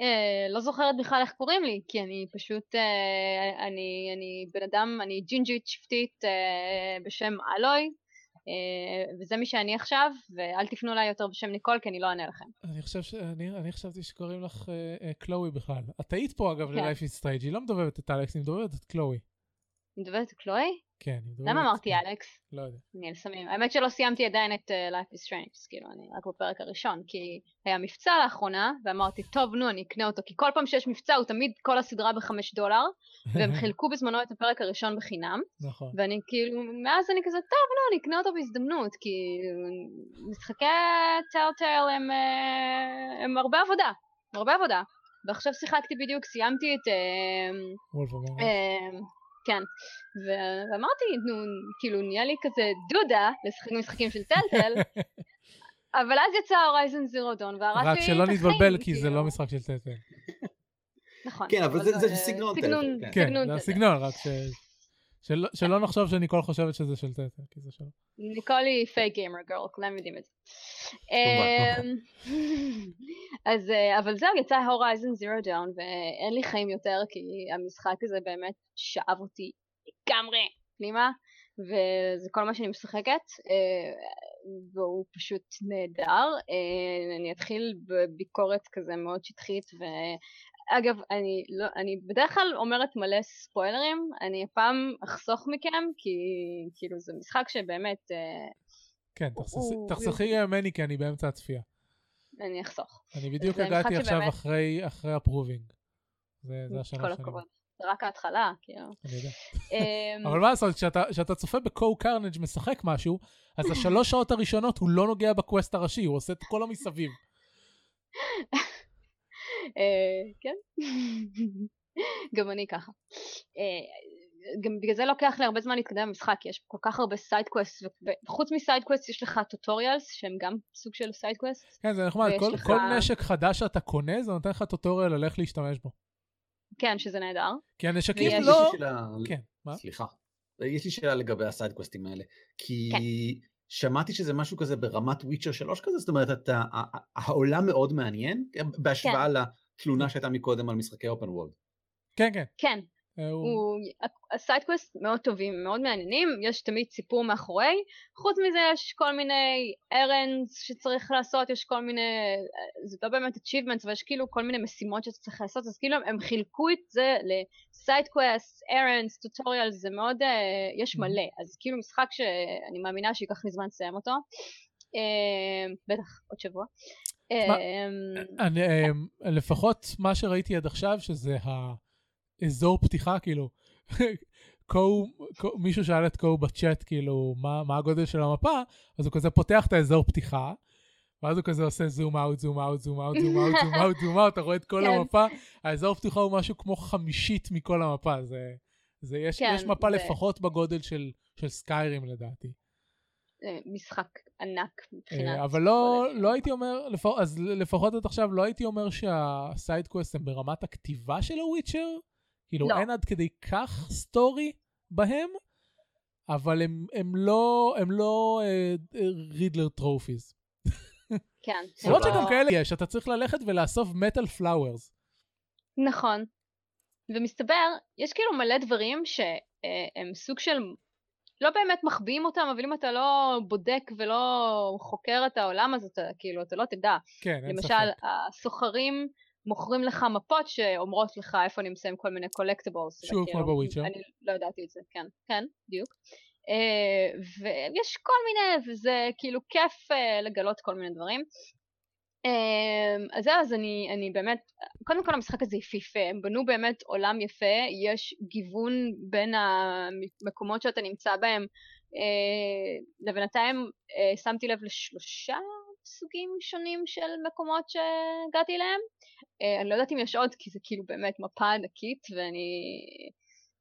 אה, לא זוכרת בכלל איך קוראים לי, כי אני פשוט, אה, אני, אני בן אדם, אני ג'ינג'ית שבטית אה, בשם אלוי, אה, וזה מי שאני עכשיו, ואל תפנו אליי יותר בשם ניקול, כי אני לא אענה לכם. אני חושב ש... אני, אני חשבתי שקוראים לך אה, אה, קלואי בכלל. את היית פה אגב כן. ל-Life is Strange, היא לא מדברת את אלכס, היא מדברת את קלואי. אני מדברת על קלואי? כן, מדברת... למה אמרתי אלכס? לא יודע. אני על סמים. האמת שלא סיימתי עדיין את uh, Life is Strange, כאילו אני רק בפרק הראשון, כי היה מבצע לאחרונה, ואמרתי, טוב נו, אני אקנה אותו, כי כל פעם שיש מבצע הוא תמיד כל הסדרה בחמש דולר, *laughs* והם חילקו בזמנו את הפרק הראשון בחינם, נכון. ואני כאילו, מאז אני כזה, טוב נו, אני אקנה אותו בהזדמנות, כי משחקי טלטל הם, אה, הם הרבה עבודה, הרבה עבודה. ועכשיו שיחקתי בדיוק, סיימתי את... אה, Wolf Among. כן, ואמרתי, נו, כאילו נהיה לי כזה דודה לשחק משחקים של Telltale, *laughs* אבל אז יצא Horizon Zero Dawn והרס לי רק את שלא החיים, נתבלבל, כי זה כאילו. לא משחק של Telltale. נכון. כן, אבל זה- זה סגנון Telltale, כן. כן, סגנון זה Telltale. הסגנון, רק ש... שלא- שלא נחשוב שניקול חושבת שזה של Telltale, כי זה שלו. ניקול היא fake gamer girl, כולם יודעים את זה. אמ, *laughs* אז, אה, אבל זהו, יצא Horizon Zero Dawn, ואין לי חיים יותר, כי המשחק הזה באמת שאב אותי לגמרי פנימה, וזה כל מה שאני משחקת. אה, והוא פשוט נהדר. אה, אני אתחיל בביקורת כזה מאוד שטחית, ואגב, אני, לא, אני בדרך כלל אומרת מלא ספוילרים, אני הפעם אחסוך מכם, כי כאילו זה משחק שבאמת... אה, כן, תחסכי ממני כי אני באמצע הצפייה. אני אחסוך. אני בדיוק הגעתי עכשיו שבאמת... אחרי, אחרי הפרובינג. זה, זה השנה כל הכבוד. זה רק ההתחלה, כאילו. אני יודע. אמ, אבל מה לעשות, כשאתה צופה בקו קרנג' משחק משהו, אז השלוש שעות הראשונות הוא לא נוגע בקווסט הראשי, הוא עושה את כל המסביב. *laughs* אה, כן, *laughs* גם אני ככה. אה, גם בגלל זה לוקח לי הרבה זמן להתקדם במשחק, כי יש כל כך הרבה side quest, וחוץ מ side quest יש לך tutorials, שהם גם סוג של side quest. כן, זה נחמד, כל, לך... כל נשק חדש שאתה קונה, זה נותן לך tutorial על איך להשתמש בו. כן, שזה נהדר. כי הנשקים ויש... לא... שאלה... כן, מה? סליחה. יש לי שאלה לגבי ה side quest ים האלה. כי כן. שמעתי שזה משהו כזה ברמת Witcher 3 כזה, זאת אומרת, אתה, העולם מאוד מעניין, בהשוואה כן. לתלונה שהייתה מקודם על משחקי open world. כן, כן. כן, אה, הוא... ה side quest מאוד טובים, מאוד מעניינים, יש תמיד סיפור מאחורי, חוץ מזה יש כל מיני errands שצריך לעשות, יש כל מיני, אה, זה לא באמת achievements, אבל יש כאילו כל מיני משימות שאתה צריך לעשות, אז כאילו הם חילקו את זה ל side quest, errands, tutorial, זה מאוד, uh, יש מלא, אז כאילו משחק שאני מאמינה שייקח לי זמן לסיים אותו, uh, בטח עוד שבוע. אני, לפחות מה שראיתי עד עכשיו, שזה ה... אזור פתיחה, כאילו, קו, קו, מישהו שאל את קו בצ'אט, כאילו, מה, מה הגודל של המפה, אז הוא כזה פותח את האזור פתיחה, ואז הוא כזה עושה zoom out, zoom out, zoom out, zoom out, zoom out, zoom out, אתה רואה את כל כן. המפה, האזור פתיחה הוא משהו כמו חמישית מכל המפה, זה, זה יש, כן, יש מפה זה... לפחות בגודל של, של Skyrim לדעתי. משחק ענק מבחינת... אבל לא, לא הייתי אומר, לפח, אז לפחות עד עכשיו לא הייתי אומר שה side quest הם ברמת הכתיבה של ה Witcher, כאילו, לא. אין עד כדי כך story בהם, אבל הם, הם לא, הם לא Riddler uh, trophies. כן. *laughs* למרות שגם כאלה יש, אתה צריך ללכת ולאסוף metal flowers. נכון. ומסתבר, יש כאילו מלא דברים שהם סוג של, לא באמת מחביאים אותם, אבל אם אתה לא בודק ולא חוקר את העולם, אז אתה כאילו, אתה לא תדע. כן, אין ספק. למשל, הסוחרים... מוכרים לך מפות שאומרות לך איפה נמצאים כל מיני קולקטיבולס. שוב כמו בוויצ'ר. אני לא ידעתי את זה, כן, כן, בדיוק. Uh, ויש כל מיני, וזה כאילו כיף uh, לגלות כל מיני דברים. Uh, אז זהו, אז אני, אני באמת, קודם כל המשחק הזה יפהפה, הם בנו באמת עולם יפה, יש גיוון בין המקומות שאתה נמצא בהם, uh, לבינתיים שמתי לב לשלושה סוגים שונים של מקומות שהגעתי אליהם. Uh, אני לא יודעת אם יש עוד, כי זה כאילו באמת מפה ענקית, ואני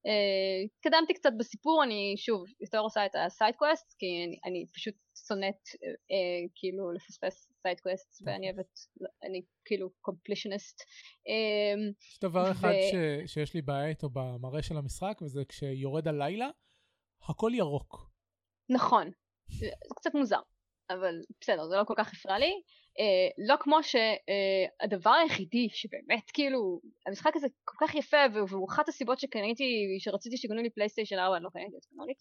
uh, התקדמתי קצת בסיפור, אני שוב יותר עושה את ה side quest, כי אני, אני פשוט שונאת uh, כאילו לפספס side quest, ואני אוהבת, אני כאילו completionist. יש דבר אחד. ש, שיש לי בעיה איתו במראה של המשחק, וזה כשיורד הלילה, הכל ירוק. נכון, זה קצת מוזר. אבל בסדר, זה לא כל כך הפריע לי. אה, לא כמו שהדבר אה, היחידי שבאמת כאילו, המשחק הזה כל כך יפה והוא אחת הסיבות שקניתי, שרציתי שקנו לי פלייסטיישן 4, אני לא קניתי, אז קנו לי,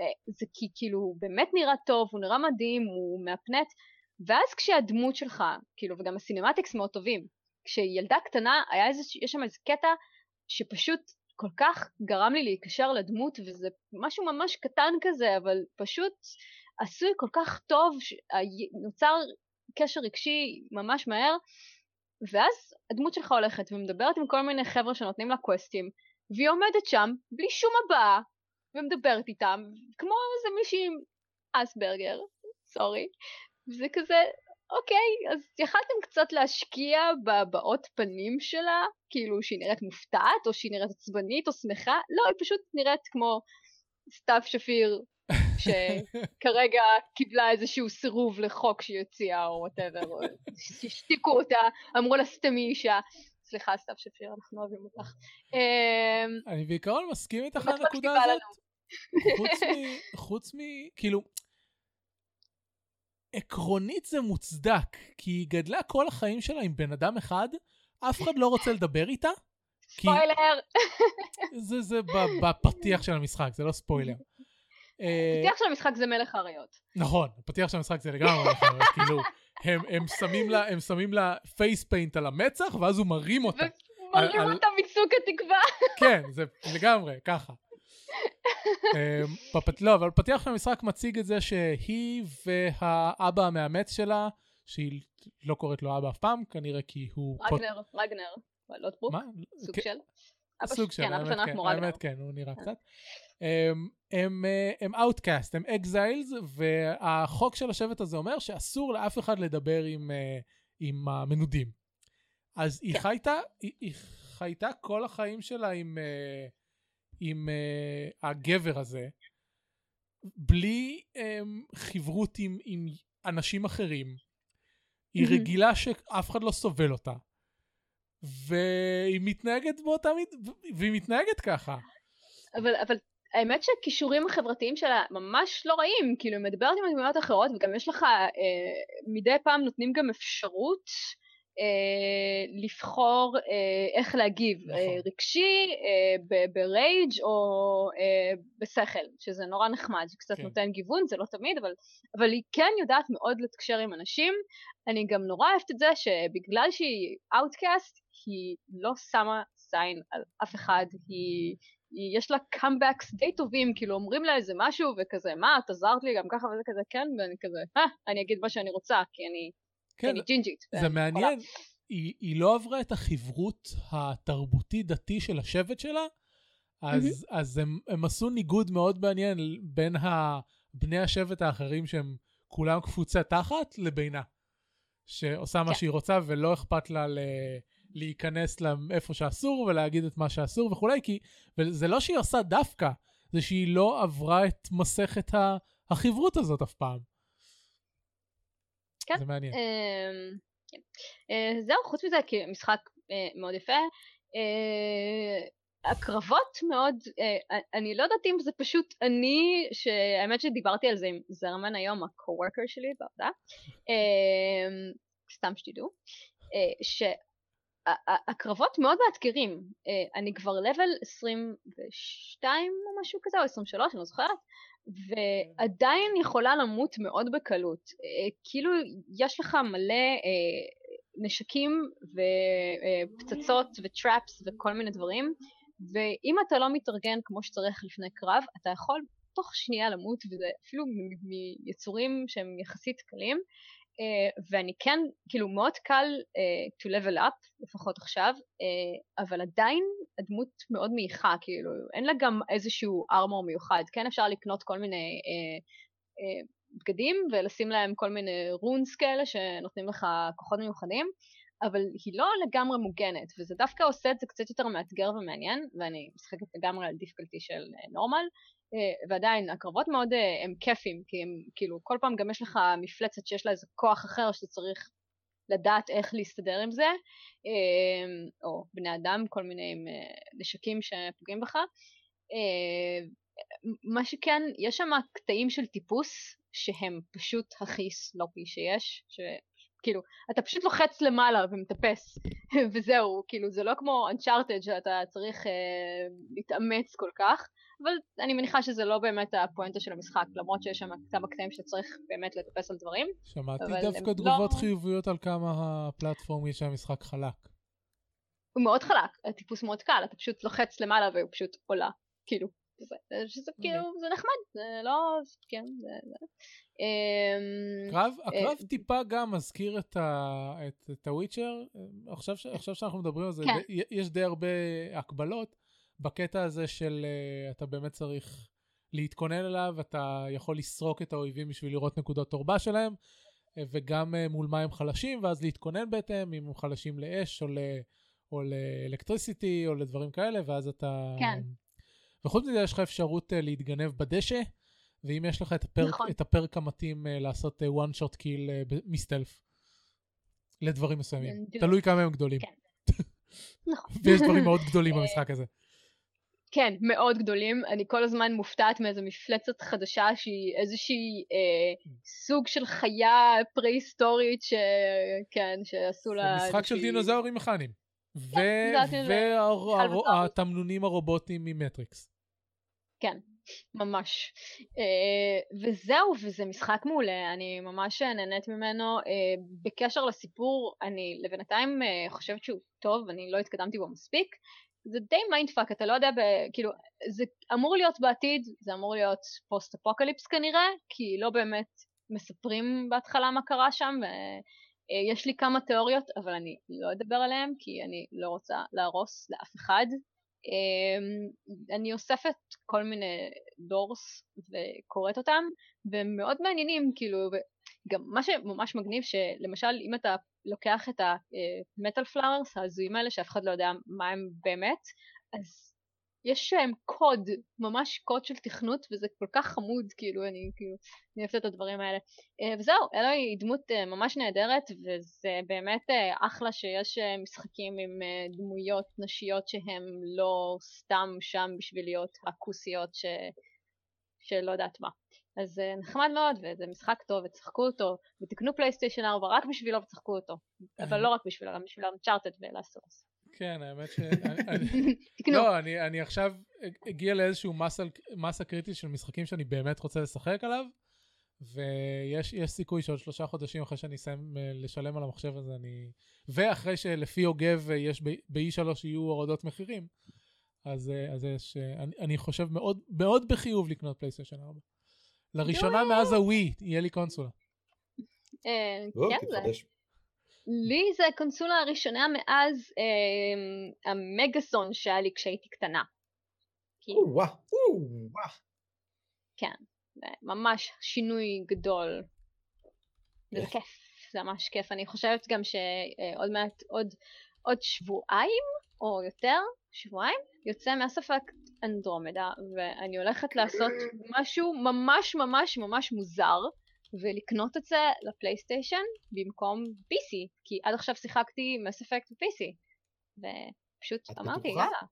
אה, זה כי כאילו הוא באמת נראה טוב, הוא נראה מדהים, הוא מהפנט, ואז כשהדמות שלך, כאילו, וגם הסינמטיקס מאוד טובים, כשילדה קטנה, היה איזה, יש שם איזה קטע שפשוט כל כך גרם לי להיקשר לדמות, וזה משהו ממש קטן כזה, אבל פשוט עשוי כל כך טוב, נוצר קשר רגשי ממש מהר, ואז הדמות שלך הולכת ומדברת עם כל מיני חבר'ה שנותנים לה קווסטים, והיא עומדת שם בלי שום הבעה, ומדברת איתם, כמו איזה מישהי עם אספרגר, sorry, וזה כזה, אוקיי, אז יכלתם קצת להשקיע בהבעות פנים שלה, כאילו שהיא נראית מופתעת, או שהיא נראית עצבנית או שמחה, לא, היא פשוט נראית כמו סתיו שפיר שכרגע קיבלה איזשהו סירוב לחוק שהיא הוציאה או whatever, השתיקו אותה, אמרו לה סתמי אישה. סליחה, סתיו שפיר, אנחנו אוהבים אותך. אמ, אני בעיקרון מסכים איתך על הנקודה הזאת. חוץ מ... כאילו, עקרונית זה מוצדק, כי היא גדלה כל החיים שלה עם בן אדם אחד, אף אחד לא רוצה לדבר איתה. ספוילר. זה, זה בפתיח של המשחק, זה לא ספוילר. אה, הפתיח של המשחק זה מלך האריות. נכון, הפתיח של המשחק זה לגמרי נכון, כאילו, הם, הם שמים לה, הם שמים לה face paint על המצח, ואז הוא מרים אותה. ומראים על- אותה מצוק התקווה. כן, זה לגמרי, ככה. אמ, בפת... לא, אבל פתיח של המשחק מציג את זה שהיא והאבא המאמץ שלה, שהיא לא קוראת לו אבא אף פעם, כנראה כי הוא... רגנר, רגנר. לוטבוק, מה? סוג כן, של. סוג של, כן, אבא שלנו כן, כמו. האמת כן, הוא נראה קצת. הם- outcast, הם exiles, והחוק של השבט הזה אומר שאסור לאף אחד לדבר עם, אה, עם המנודים. אז היא כן. חייתה, היא, חייתה כל החיים שלה עם, אה, עם אה, הגבר הזה, בלי אה, חברות עם, עם אנשים אחרים. היא. רגילה שאף אחד לא סובל אותה. והיא מתנהגת באותה מיד... והיא מתנהגת ככה. אבל, אבל האמת שהכישורים החברתיים שלה ממש לא רעים, כאילו היא מדברת עם דמויות אחרות וגם יש לך, אה, מדי פעם נותנים גם אפשרות אה, לבחור אה, איך להגיב, נכון. אה, רגשי, אה, ב- ב rage או אה, בשכל, שזה נורא נחמד, זה קצת כן. נותן גיוון, זה לא תמיד, אבל, אבל היא כן יודעת מאוד לתקשר עם אנשים. אני גם נורא אוהבת את זה שבגלל שהיא outcast, היא לא שמה זין על אף אחד, היא... היא- יש לה comebacks די טובים, כאילו אומרים לה איזה משהו וכזה, מה, את עזרת לי גם ככה וזה כזה, כן, ואני כזה, אה, אני אגיד מה שאני רוצה, כי אני, כי כן, אני ג'ינג'ית. זה מעניין. היא, היא לא עברה את החברות התרבותי-דתי של השבט שלה, אז, אז הם, הם עשו ניגוד מאוד מעניין בין ה, בני השבט האחרים שהם כולם קפוצי תחת לבינה. שעושה מה כן. שהיא רוצה ולא אכפת לה ל... להיכנס לאיפה שאסור ולהגיד את מה שאסור וכולי, כי וזה לא שהיא עושה דווקא, זה שהיא לא עברה את מסכת החברות הזאת אף פעם. כן, זה מעניין. אמ, כן. אה, זהו, חוץ מזה, כי משחק אה, מאוד יפה. אה, הקרבות מאוד, אני לא יודעת אם זה פשוט אני, שהאמת שדיברתי על זה עם זרמן היום, ה-co-worker שלי בעבודה, אה, סתם שתדעו, שהקרבות מאוד מאתגרים. אה, אני כבר לבל 22 או משהו כזה, או 23, אני לא זוכרת, ועדיין יכולה למות מאוד בקלות. אה, כאילו יש לך מלא אה, נשקים ופצצות וטראפס וכל מיני דברים, ואם אתה לא מתארגן כמו שצריך לפני קרב, אתה יכול תוך שנייה למות, וזה אפילו מיצורים שהם יחסית קלים. Uh, ואני כן, כאילו מאוד קל uh, to level up, לפחות עכשיו, uh, אבל עדיין הדמות מאוד מעיכה, כאילו אין לה גם איזשהו ארמור מיוחד, כן אפשר לקנות כל מיני uh, uh, בגדים ולשים להם כל מיני רונס כאלה שנותנים לך כוחות מיוחדים, אבל היא לא לגמרי מוגנת, וזה דווקא עושה את זה קצת יותר מאתגר ומעניין, ואני משחקת לגמרי על דיפקלטי של נורמל, אה, ועדיין הקרבות מאוד אה, הם כיפים, כי הם כאילו כל פעם גם יש לך מפלצת שיש לה איזה כוח אחר שאתה צריך לדעת איך להסתדר עם זה, אה, או בני אדם, כל מיני אה, נשקים שפוגעים בך. אה, מה שכן, יש שם קטעים של טיפוס שהם פשוט הכי סלופי שיש, שכאילו, אתה פשוט לוחץ למעלה ומטפס, *laughs* וזהו, כאילו זה לא כמו Uncharted שאתה צריך אה, להתאמץ כל כך, אבל אני מניחה שזה לא באמת הפואנטה של המשחק, למרות שיש שם כמה קטעים שצריך באמת לטפס על דברים. שמעתי דווקא הם תגובות לא- חיוביות על כמה הפלטפורמי שהמשחק חלק. הוא מאוד חלק, הטיפוס מאוד קל, אתה פשוט לוחץ למעלה והוא פשוט עולה, כאילו, זה, שזה כאילו, זה נחמד, זה לא, כן, זה. אמ, הקרב, הקרב אה, טיפה גם מזכיר את, הוויצ'ר, עכשיו, שאנחנו מדברים על זה, כן. יש די הרבה הקבלות בקטע הזה של אה, אתה באמת צריך להתכונן אליו, אתה יכול לסרוק את האויבים בשביל לראות נקודות תורבה שלהם, אה, וגם אה, מול מה הם חלשים, ואז להתכונן בהתאם, אם הם חלשים לאש או, ל, או לאלקטריסיטי או לדברים כאלה, ואז אתה... כן. וחוץ מזה יש לך אפשרות להתגנב בדשא, ואם יש לך את הפרק, נכון. את הפרק המתאים לעשות one shot kill מסטלף. לדברים מסוימים. בדיוק. תלוי כמה הם גדולים. כן. נכון. *laughs* ויש דברים מאוד גדולים במשחק הזה. כן, מאוד גדולים. אני כל הזמן מופתעת מאיזו מפלצת חדשה שהיא איזושהי אה, סוג של חיה פרה-היסטורית ש... כן, שעשו לה... משחק של איזושהי- דינוזאורים מכניים. של, אה, חלבטורית. והתמנונים הרובוטיים ממטריקס. כן, ממש. Uh, וזהו, וזה משחק מעולה, אני ממש נהנית ממנו. Uh, בקשר לסיפור, אני לבינתיים uh, חושבת שהוא טוב, אני לא התקדמתי בו מספיק. זה די mind fuck, אתה לא יודע, ב, כאילו, זה אמור להיות בעתיד, זה אמור להיות post apocalypse כנראה, כי לא באמת מספרים בהתחלה מה קרה שם, ויש לי כמה תיאוריות, אבל אני לא אדבר עליהן, כי אני לא רוצה להרוס לאף אחד. אמ, אני אוספת כל מיני lores וקוראת אותם, והם מאוד מעניינים, כאילו, גם מה שממש מגניב, שלמשל אם אתה לוקח את המטל פלארס ההזויים האלה, שאף אחד לא יודע מה הם באמת, אז יש להם קוד, ממש קוד של תכנות, וזה כל כך חמוד, כאילו, אני כאילו, אני אוהבת את הדברים האלה. אה, וזהו, אלו היא דמות אה, ממש נהדרת, וזה באמת אה, אחלה שיש משחקים עם דמויות נשיות שהן לא סתם שם בשביל להיות הכוסיות ש... שלא יודעת מה. אז זה נחמד מאוד, וזה משחק טוב, ותשחקו אותו, ותקנו פלייסטיישן 4 רק בשבילו ותשחקו אותו. אבל לא רק בשבילו, גם בשביל אנצ'ארטד ולאסטרוס. כן, האמת ש... *laughs* לא, אני, אני עכשיו אגיע לאיזשהו מסה, מסה קריטית של משחקים שאני באמת רוצה לשחק עליו, ויש סיכוי שעוד שלושה חודשים אחרי שאני אסיים אה, לשלם על המחשב הזה, אני... ואחרי שלפי יוגב אה, יש ב-E3 יהיו הורדות מחירים, אז, אה, אז יש... אני, אני חושב מאוד, מאוד בחיוב לקנות פלייסטיישן 4. לראשונה מאז הווי יהיה לי קונסולה. כן, זה... לי זה הקונסולה הראשונה מאז אה, המגאסון שהיה לי כשהייתי קטנה. כן, זה ממש שינוי גדול. וזה כיף, זה ממש כיף. אני חושבת גם שעוד מעט, עוד, עוד שבועיים או יותר, שבועיים, יוצא מהספק אנדרומדה, ואני הולכת לעשות משהו ממש ממש ממש מוזר. ולקנות את זה לפלייסטיישן במקום PC, כי עד עכשיו שיחקתי מס אפקט ב-PC, ופשוט אמרתי יאללה.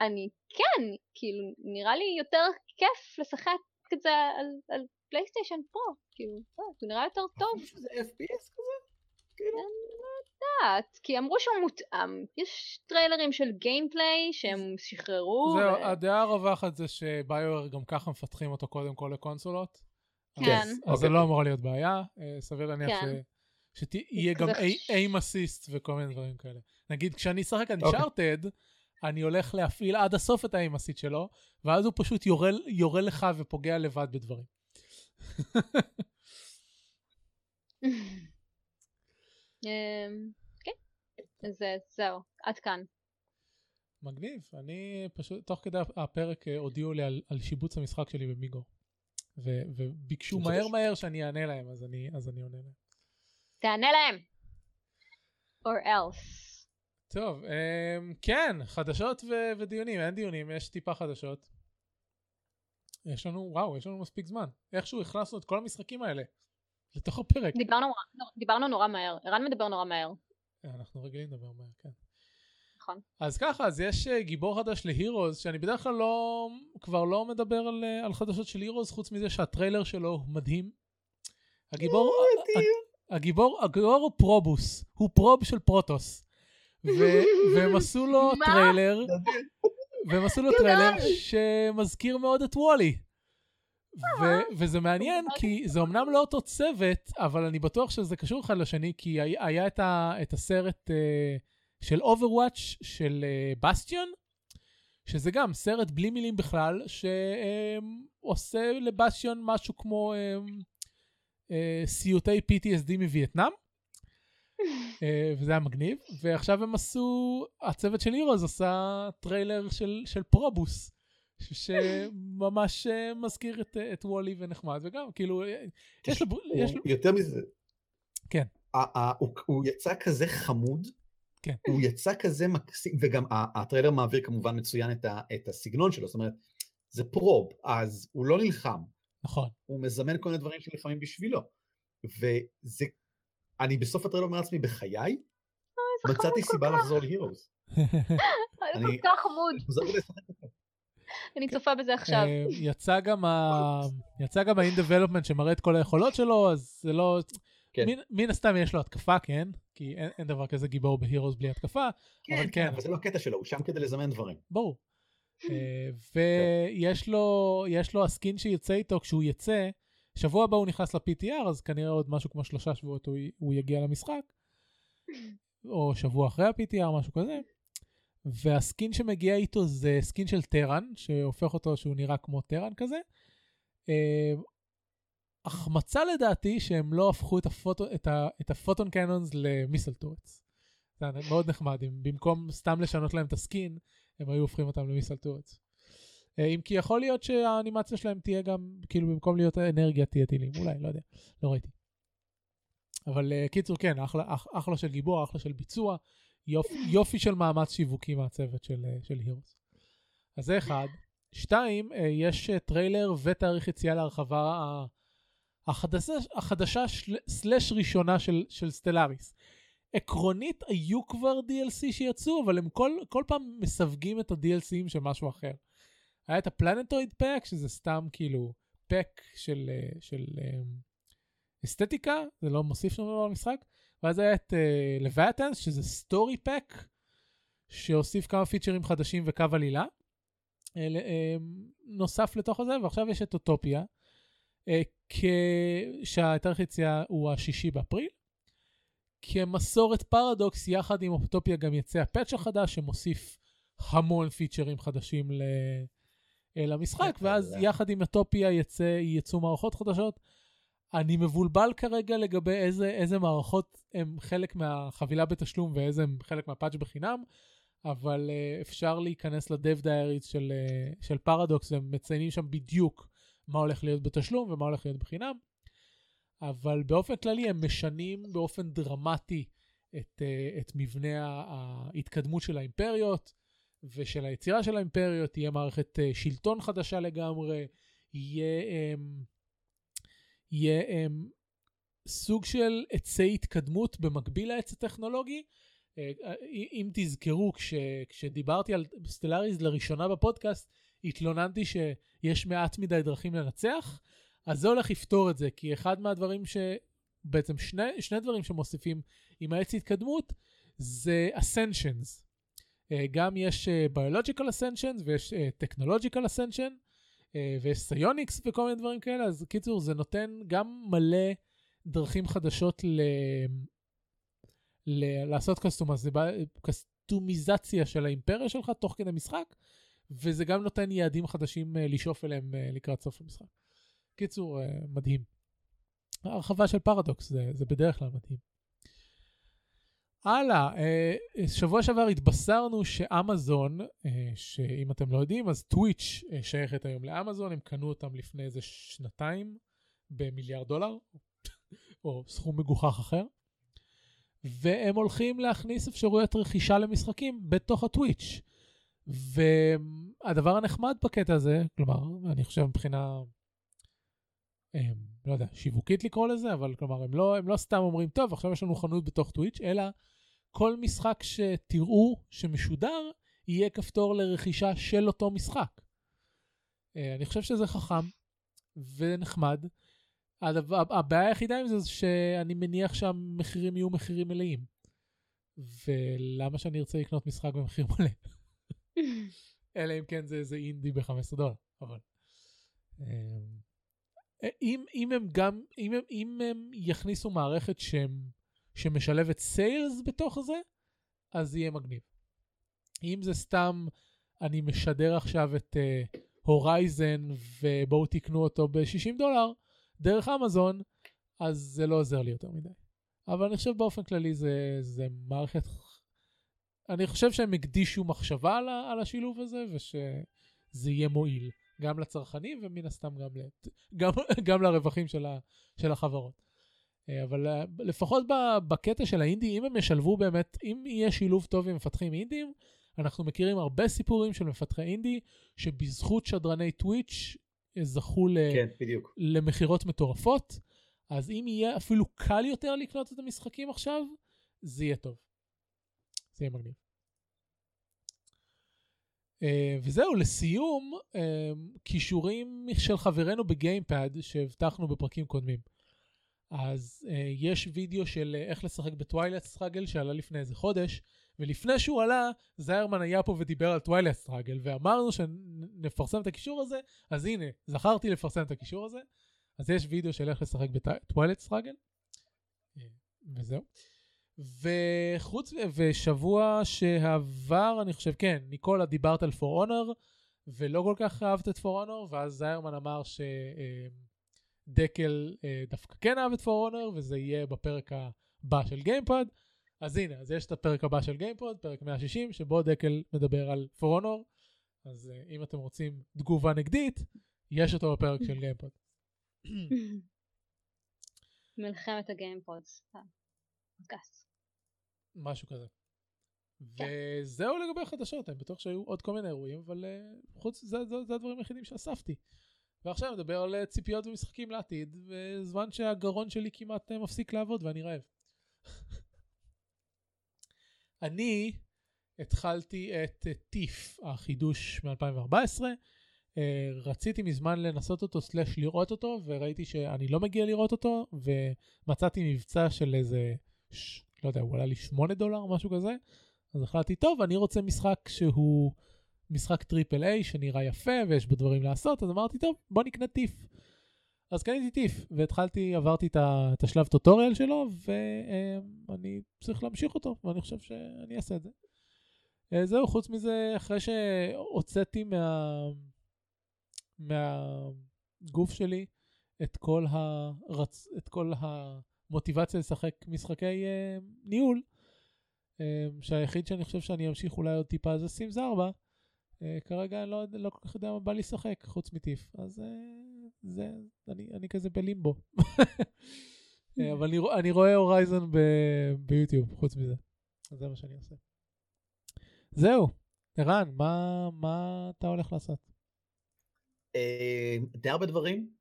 אני כן, כאילו נראה לי יותר כיף לשחק את זה על, על פלייסטיישן פרו, כאילו, לא, זה נראה יותר טוב. זה FPS כזה? כאילו? אני לא יודעת, כי אמרו שהוא מותאם, יש טריילרים של גיימפליי שהם שחררו. זהו, הדעה הרווחת זה שביואר גם ככה מפתחים אותו קודם כל לקונסולות. כן. אז זה לא אמורה להיות בעיה, אה, סביר להניח כן. שתהיה גם איים אסיסט וכל מיני דברים כאלה. נגיד, כשאני אשחק אנצ'ארטד, אני הולך להפעיל עד הסוף את האיים אסיסט שלו, ואז הוא פשוט יורה לך ופוגע לבד בדברים. *laughs* אמ, כן, אז זהו, עד כאן. מגניב, אני פשוט, תוך כדי הפרק אה, הודיעו לי על, על שיבוץ המשחק שלי במיגו. ו- וביקשו מהר מהר שאני אענה להם, אז אני, אז אני עונה להם. תענה להם! or else. טוב, um, כן, חדשות ו- ודיונים, אין דיונים, יש טיפה חדשות. יש לנו, וואו, יש לנו מספיק זמן. איכשהו הכנסנו את כל המשחקים האלה לתוך הפרק. דיברנו, דיברנו נורא מהר, ערן מדבר נורא מהר. אנחנו רגילים לדבר מהר, כן. נכון. אז ככה, אז יש אה, גיבור חדש ל Heroes, שאני בדרך כלל לא, כבר לא מדבר על, אה, על חדשות של Heroes, חוץ מזה שהטריילר שלו הוא מדהים. הגיבור, לא, הגיבור, הגיבור הוא Probius, הוא probe של Protoss. *laughs* והם עשו לו טריילר, והם עשו לו טריילר שמזכיר מאוד את WALL-E. וזה מעניין כי זה אמנם לא אותו צוות, אבל אני בטוח שזה קשור אחד לשני, כי היה את הסרט... Uh, של Overwatch של Bastion, uh, שזה גם סרט בלי מילים בכלל, שעושה um, לבסטיון משהו כמו um, uh, סיוטי PTSD מווייטנאם. *laughs* וזה היה מגניב, ועכשיו הם עשו, הצוות של Heroes עשה טריילר של, של Probius, שממש uh, מזכיר את, את וולי ונחמד, וגם כאילו, יש לו... יש לו... יותר מזה, כן. הוא, הוא יצא כזה חמוד, כן. הוא יצא כזה מקסים, וגם הטריילר מעביר כמובן מצוין את, ה, את הסגנון שלו, זאת אומרת, זה פרוב, אז הוא לא נלחם. נכון. הוא מזמן כל מיני דברים שנלחמים בשבילו. וזה, אני בסוף הטריילר אומר לעצמי, בחיי, מצאתי סיבה לחזור להירוס. *laughs* *laughs* זה כל כך חמוד. אני צופה בזה עכשיו. אה, יצא גם ה... יצא גם ה-in development שמראה את כל היכולות שלו, אז זה לא... כן. מן, מן הסתם יש לו התקפה, כן? כי אין, אין דבר כזה גיבור בהירוס בלי התקפה, כן, אבל כן. אבל זה לא הקטע שלו, הוא שם כדי לזמן דברים. ברור. *laughs* אה, ויש לו, יש לו הסקין שיוצא איתו כשהוא יצא, שבוע הבא הוא נכנס ל-PTR, אז כנראה עוד משהו כמו שלושה שבועות הוא, הוא יגיע למשחק, *laughs* או שבוע אחרי ה-PTR, משהו כזה. וה skin שמגיע איתו זה skin של Terran, שהופך אותו שהוא נראה כמו Terran כזה. אה, החמצה לדעתי שהם לא הפכו את, ה Photo, את, ה, את ה Photon Cannons ל Missile Turrets. זה היה מאוד נחמד, אם במקום סתם לשנות להם את ה skin, הם היו הופכים אותם ל Missile Turrets. אה, אם כי יכול להיות שהאנימציה שלהם תהיה גם, כאילו במקום להיות אנרגיה תהיה טילים, אולי, לא יודע, לא ראיתי. אבל אה, קיצור, כן, אחלה, אח, אחלה של גיבור, אחלה של ביצוע, יופ, יופי של מאמץ שיווקי מהצוות של, אה, של Heroes. אז זה אחד. שתיים, אה, יש אה, טריילר ותאריך יציאה להרחבה החדשה, החדשה של, slash ראשונה של, של Stellaris. עקרונית היו כבר DLC שיצאו, אבל הם כל, כל פעם מסווגים את ה-DLCים של משהו אחר. היה את ה Plantoid Pack, שזה סתם כאילו pack של, של אסתטיקה, זה לא מוסיף שום דבר למשחק, ואז היה את Leviathans, אה, שזה story pack, שהוסיף כמה פיצ'רים חדשים וקו עלילה. אה, נוסף לתוך הזה, ועכשיו יש את אוטופיה, אה, שהתאריך יציאה הוא השישי באפריל. כמסורת פרדוקס, יחד עם אוטופיה גם יצא ה patch החדש שמוסיף המון פיצ'רים חדשים ל... למשחק, ואז יחד עם אוטופיה יצא, יצאו מערכות חדשות. אני מבולבל כרגע לגבי איזה, איזה מערכות הם חלק מהחבילה בתשלום ואיזה הם חלק מהפאץ' בחינם, אבל uh, אפשר להיכנס לדב דייריז של, uh, של פרדוקס, הם מציינים שם בדיוק מה הולך להיות בתשלום ומה הולך להיות בחינם. אבל באופן כללי הם משנים באופן דרמטי את, uh, את מבנה ההתקדמות של האימפריות ושל היצירה של האימפריות, תהיה מערכת uh, שלטון חדשה לגמרי, יהיה... Um, יהיה um, סוג של עצי התקדמות במקביל לעץ הטכנולוגי. Uh, אם תזכרו, כש, כשדיברתי על סטלאריז לראשונה בפודקאסט, התלוננתי שיש מעט מדי דרכים לנצח, אז זה הולך לפתור את זה, כי אחד מהדברים ש... בעצם שני, שני דברים שמוסיפים עם העץ התקדמות זה ascensions. Uh, גם יש biological ascensions ויש technological ascension, אה, ויש סיוניקס וכל מיני דברים כאלה, אז קיצור זה נותן גם מלא דרכים חדשות ל... ל... לעשות. קסטומיזציה של האימפריה שלך תוך כדי משחק, וזה גם נותן יעדים חדשים אה, לשאוף אליהם אה, לקראת סוף המשחק. קיצור, מדהים. הרחבה של פרדוקס זה, זה בדרך כלל מדהים. הלאה, אה, שבוע שעבר התבשרנו שאמזון, אה, שאם אתם לא יודעים, אז טוויץ' אה, שייכת היום לאמזון, הם קנו אותם לפני איזה שנתיים במיליארד דולר, *laughs* או סכום מגוחך אחר, והם הולכים להכניס אפשרויות רכישה למשחקים בתוך הטוויץ'. והדבר הנחמד בקטע הזה, כלומר, אני חושב מבחינה, הם, לא יודע, שיווקית לקרוא לזה, אבל כלומר, הם לא, הם לא סתם אומרים, טוב, עכשיו יש לנו חנות בתוך טוויץ', אלא כל משחק שתראו שמשודר, יהיה כפתור לרכישה של אותו משחק. אה, אני חושב שזה חכם ונחמד. הבעיה היחידה עם זה זה שאני מניח שהמחירים יהיו מחירים מלאים. ולמה שאני ארצה לקנות משחק במחיר מלא? *laughs* אלא אם כן זה איזה אינדי ב-15 דולר, אבל... אה, אם, אם הם גם, אם הם, אם הם יכניסו מערכת שהם שמשלבת סיילס בתוך זה, אז יהיה מגניב. אם זה סתם, אני משדר עכשיו את הורייזן uh, ובואו תקנו אותו ב-60 דולר דרך אמזון, אז זה לא עוזר לי יותר מדי. אבל אני חושב באופן כללי זה, זה מערכת... אני חושב שהם הקדישו מחשבה על, על השילוב הזה ושזה יהיה מועיל גם לצרכנים ומן הסתם גם, גם, גם לרווחים של, ה, של החברות. אה, אבל אה, לפחות בקטע של האינדי, אם הם ישלבו באמת, אם יהיה שילוב טוב עם מפתחים אינדים, אנחנו מכירים הרבה סיפורים של מפתחי אינדי, שבזכות שדרני טוויץ' אה, זכו כן, למכירות מטורפות, אז אם יהיה אפילו קל יותר לקנות את המשחקים עכשיו, זה יהיה טוב. זה יהיה מגניב. אה, וזהו, לסיום, אה, כישורים של חברינו בגיימפוד שהבטחנו בפרקים קודמים. אז אה, יש וידאו של אה, איך לשחק ב Twilight Struggle שעלה לפני איזה חודש, ולפני שהוא עלה, זיירמן היה פה ודיבר על Twilight Struggle, ואמרנו שנפרסם את הקישור הזה, אז הנה, זכרתי לפרסם את הקישור הזה. אז יש וידאו של איך לשחק ב Twilight Struggle, וזהו. וחוץ, ושבוע שעבר, אני חושב, כן, ניקולה דיברת על For Honor, ולא כל כך אהבת את For Honor, ואז זיירמן אמר שדקל אה, דווקא כן אהב את For Honor, וזה יהיה בפרק הבא של גיימפוד. אז הנה, אז יש את הפרק הבא של גיימפוד, פרק 160, שבו דקל מדבר על For Honor, אז אה, אם אתם רוצים תגובה נגדית, יש אותו בפרק של גיימפוד. *coughs* מלחמת הגיימפודס. פודקאסט. משהו כזה. כן. וזהו לגבי החדשות, אני בטוח שהיו עוד כל מיני אירועים, אבל uh, חוץ, זה, זה, זה הדברים היחידים שאספתי. ועכשיו נדבר על ציפיות ומשחקים לעתיד, בזמן שהגרון שלי כמעט uh, מפסיק לעבוד ואני רעב. *laughs* אני התחלתי את טיף, החידוש מ-2014. אה, רציתי מזמן לנסות אותו slash לראות אותו וראיתי שאני לא מגיע לראות אותו ומצאתי מבצע של איזה, ש... לא יודע, הוא עלה לי 8 דולר משהו כזה אז החלטתי טוב אני רוצה משחק שהוא משחק triple A שנראה יפה ויש בו דברים לעשות אז אמרתי טוב בוא נקנה Thief. אז קניתי Thief והתחלתי עברתי את השלב tutorial שלו ואני צריך להמשיך אותו ואני חושב שאני אעשה את זה. אה, זהו חוץ מזה אחרי שהוצאתי מה... מהגוף שלי את כל, הרצ... את כל המוטיבציה לשחק משחקי uh, ניהול, uh, שהיחיד שאני חושב שאני אמשיך אולי עוד טיפה זה סימס 4, uh, כרגע אני לא, לא כל כך יודע מה בא לי לשחק חוץ מטיף, אז uh, זה, אני, אני כזה בלימבו. uh, *laughs* אבל אני, אני רואה הורייזון ביוטיוב חוץ מזה, אז זה מה שאני עושה. זהו, ערן, מה, מה אתה הולך לעשות? אה, די הרבה דברים.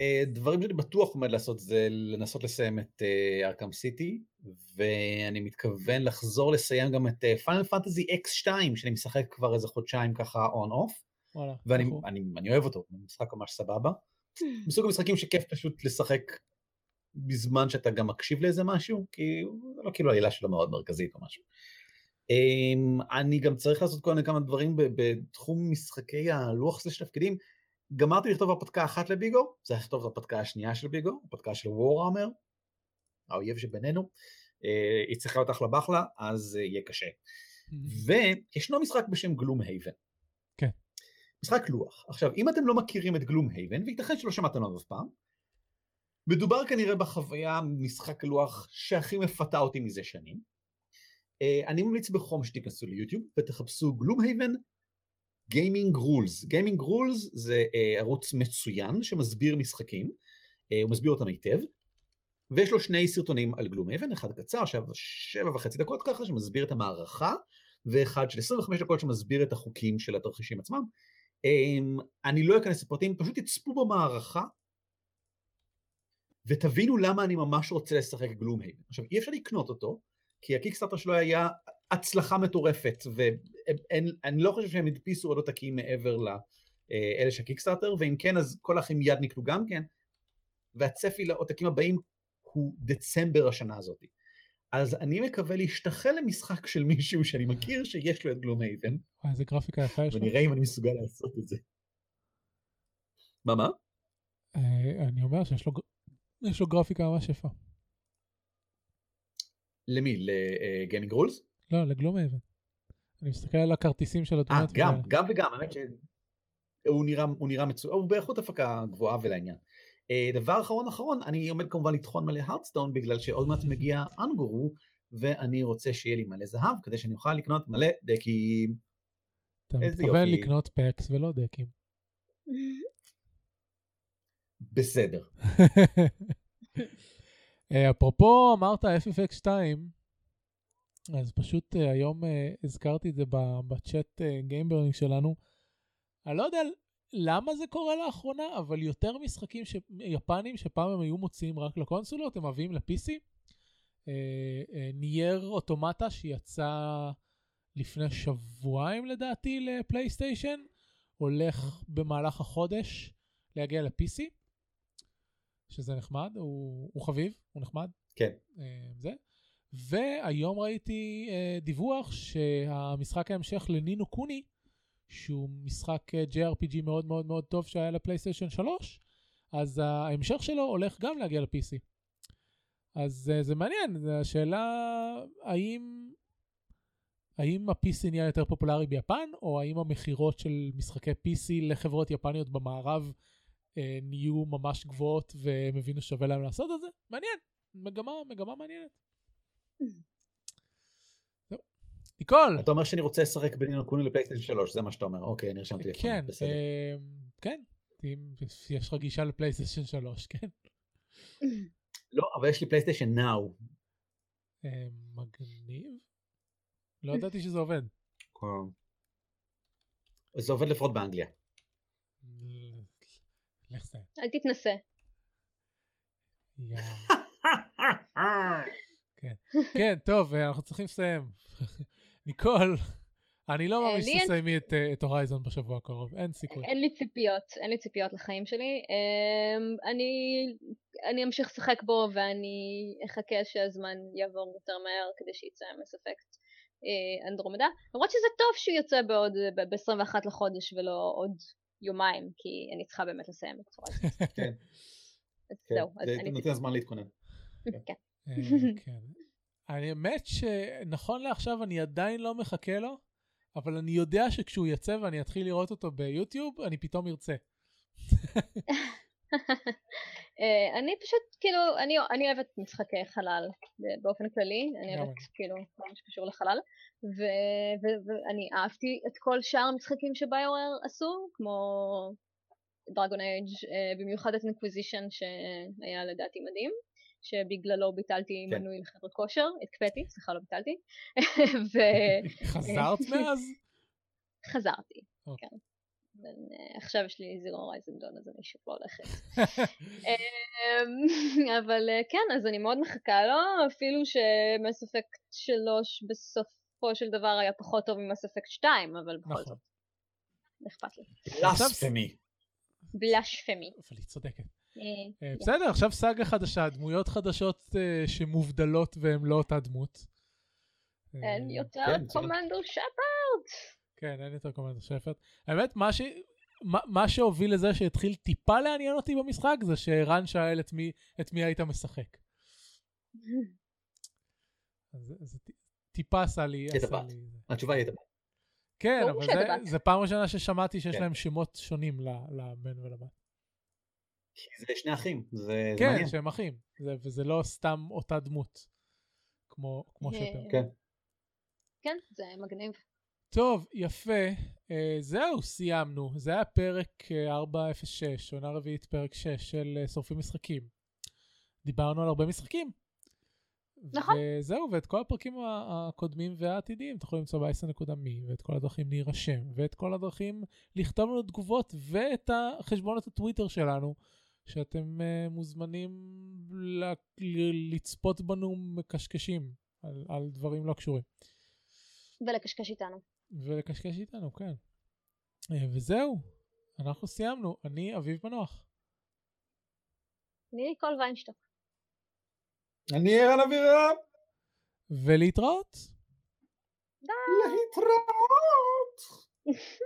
אה, דברים שאני בטוח עומד לעשות זה לנסות לסיים את Arkham אה, City, ואני מתכוון לחזור לסיים גם את Final Fantasy X2, שאני משחק כבר איזה חודשיים ככה on off. ואני אני, אני אוהב אותו, משחק ממש סבבה. *laughs* מסוג המשחקים שכיף פשוט לשחק בזמן שאתה גם מקשיב לאיזה משהו, כי זה לא כאילו העילה שלו מאוד מרכזית או משהו. Um, אני גם צריך לעשות כל מיני כמה דברים בתחום משחקי הלוח של תפקידים. גמרתי לכתוב הרפתקה אחת לביגו, זה לכתוב את הרפתקה השנייה של ביגו, הרפתקה של וורהמר, האויב שבינינו, אה, היא צריכה להיות אחלה בחלה, אז יהיה קשה. וישנו משחק בשם גלום הייבן. כן. משחק לוח. עכשיו, אם אתם לא מכירים את גלום הייבן, וייתכן שלא שמעתם עליו אף פעם, מדובר כנראה בחוויה משחק לוח שהכי מפתה אותי מזה שנים. אה, אני ממליץ בחום שתיכנסו ליוטיוב ותחפשו Gloomhaven Gaming Rules. Gaming Rules זה אה, ערוץ מצוין שמסביר משחקים, אה, הוא מסביר אותם היטב, ויש לו שני סרטונים על Gloomhaven, אחד קצר, שבע, שבע וחצי דקות ככה, שמסביר את המערכה, ואחד של 25 דקות שמסביר את החוקים של התרחישים עצמם. Um, אני לא אכנס לפרטים, פשוט תצפו במערכה, ותבינו למה אני ממש רוצה לשחק גלום הייבן. עכשיו, אי אפשר לקנות אותו, כי הקיקסטארטר שלו היה הצלחה מטורפת, ואני לא חושב שהם הדפיסו עוד עותקים מעבר לאלה של קיקסטארטר, ואם כן אז כל האחים מיד נקנו גם כן, והצפי לעותקים הבאים הוא דצמבר השנה הזאת. אז אני מקווה להשתחל למשחק של מישהו שאני מכיר שיש לו את גלום הייבן. איזה גרפיקה יפה יש לו. ונראה אם אני מסוגל לעשות את זה. מה מה? אה, אני אומר שיש לו גרפיקה ממש יפה. למי? לגיימינג רולס? לא, לגלום אבן. אני מסתכל על הכרטיסים של התמונות. אה, גם, גם וגם, האמת שהוא נראה, הוא נראה מצוין, הוא באיכות הפקה גבוהה ולעניין. אה, דבר אחרון אחרון, אני עומד כמובן לטחון מלא הרדסטון, בגלל שעוד מעט מגיע אנגורו, ואני רוצה שיהיה לי מלא זהב, כדי שאני אוכל לקנות מלא דקים. אתה מתכוון לקנות packs ולא דקים. בסדר. *laughs* אה, אפרופו אמרת FFX2, אז פשוט אה, היום אה, הזכרתי את זה בצ'אט גיימברינג שלנו. אני לא יודע למה זה קורה לאחרונה, אבל יותר משחקים ש... יפנים שפעם הם היו מוציאים רק לקונסולות, הם מביאים ל-PC. נייר אוטומטה שיצא לפני שבועיים לדעתי לפלייסטיישן, הולך במהלך החודש להגיע ל-PC. שזה נחמד, הוא, הוא חביב, הוא נחמד. כן. אה, זה. והיום ראיתי uh, דיווח שהמשחק ההמשך לנינו קוני, שהוא משחק uh, JRPG מאוד מאוד מאוד טוב שהיה לפלייסטיישן 3, אז ההמשך שלו הולך גם להגיע ל-PC. אז uh, זה מעניין, השאלה האם, האם ה-PC נהיה יותר פופולרי ביפן, או האם המכירות של משחקי PC לחברות יפניות במערב uh, נהיו ממש גבוהות והם הבינו שווה להם לעשות את זה? מעניין, מגמה, מגמה מעניינת. ניקול! אתה אומר שאני רוצה לשחק בנינו קוני לפלייסטיישן 3, זה מה שאתה אומר, אוקיי, נרשמתי לפני, כן, בסדר. אה, כן, אם יש לך גישה לפלייסטיישן 3, כן. לא, אבל יש לי פלייסטיישן נאו. אה, מגניב? לא ידעתי שזה עובד. זה עובד לפחות באנגליה. אל תתנסה. *laughs* כן. כן, טוב, אנחנו צריכים לסיים. *laughs* ניקול, אני לא מאמין שתסיימי את הורייזון בשבוע הקרוב, אין סיכוי. אין לי ציפיות, אין לי ציפיות לחיים שלי. אמ, אני אמשיך לשחק בו ואני אחכה שהזמן יעבור יותר מהר כדי שיצא מספקט אה, אנדרומדה. למרות שזה טוב שהוא יוצא בעוד, ב-21 לחודש ולא עוד יומיים, כי אני צריכה באמת לסיים את הורייזון. *laughs* כן. אז זהו, אז אני... זה נותן זמן להתכונן. *laughs* כן. אה, *laughs* כן. האמת שנכון לעכשיו אני עדיין לא מחכה לו, אבל אני יודע שכשהוא יצא ואני אתחיל לראות אותו ביוטיוב, אני פתאום ארצה. אה, אני פשוט, כאילו, אני, אני אוהבת משחקי חלל באופן כללי, אני אוהבת כאילו כל מה שקשור לחלל, ואני אהבתי את כל שאר המשחקים ש BioWare עשו, כמו Dragon Age, אה, במיוחד את Inquisition שהיה לדעתי מדהים. שבגללו ביטלתי כן. מנוי לחדר כושר, הקפאתי, סליחה לא ביטלתי. ו... חזרת *laughs* מאז? חזרתי, okay. כן. אה, עכשיו יש לי זירו רייזנדון אז אני שוב לא הולכת. *laughs* אמ, אבל אה, כן, אז אני מאוד מחכה לו, אפילו שמס אפקט 3 בסופו של דבר היה פחות טוב ממס אפקט 2, אבל בכל נכון. זאת. אכפת לי. בלשפמי. בלשפמי. אבל היא צודקת. אה, אה, בסדר, עכשיו סאגה חדשה, דמויות חדשות אה, שמובדלות והן לא אותה דמות. אין יותר כן, קומנדו שפרד. כן, אין יותר קומנדו שפרד. האמת, מה שהוביל לזה שהתחיל טיפה לעניין אותי במשחק, זה שערן שאל את מי היית משחק. *laughs* זה טיפה עשה לי... התשובה היא את הבת. כן, אבל זה פעם ראשונה ששמעתי שיש כן. להם שמות שונים לבן ולבת. כי זה שני אחים, זה, כן, מעניין. כן, שהם אחים, זה, וזה לא סתם אותה דמות, כמו, כמו אה, שפר. כן. כן, זה מגניב. טוב, יפה. Uh, זהו, סיימנו. זה היה פרק uh, 406, עונה רביעית, פרק 6 של uh, שורפים משחקים. דיברנו על הרבה משחקים. נכון. וזהו, ואת כל הפרקים הקודמים והעתידיים תוכלו למצוא ב-10.me, ואת כל הדרכים להירשם, ואת כל הדרכים לכתוב לנו תגובות, ואת החשבונות הטוויטר שלנו. שאתם uh, מוזמנים ל- לצפות בנו מקשקשים על, על דברים לא קשורים. ולקשקש איתנו. ולקשקש איתנו, כן. Uh, וזהו, אנחנו סיימנו. אני אביב מנוח. אני ניקול ויינשטוק. אני ערן אבירם. ולהתראות. די. להתראות. *laughs*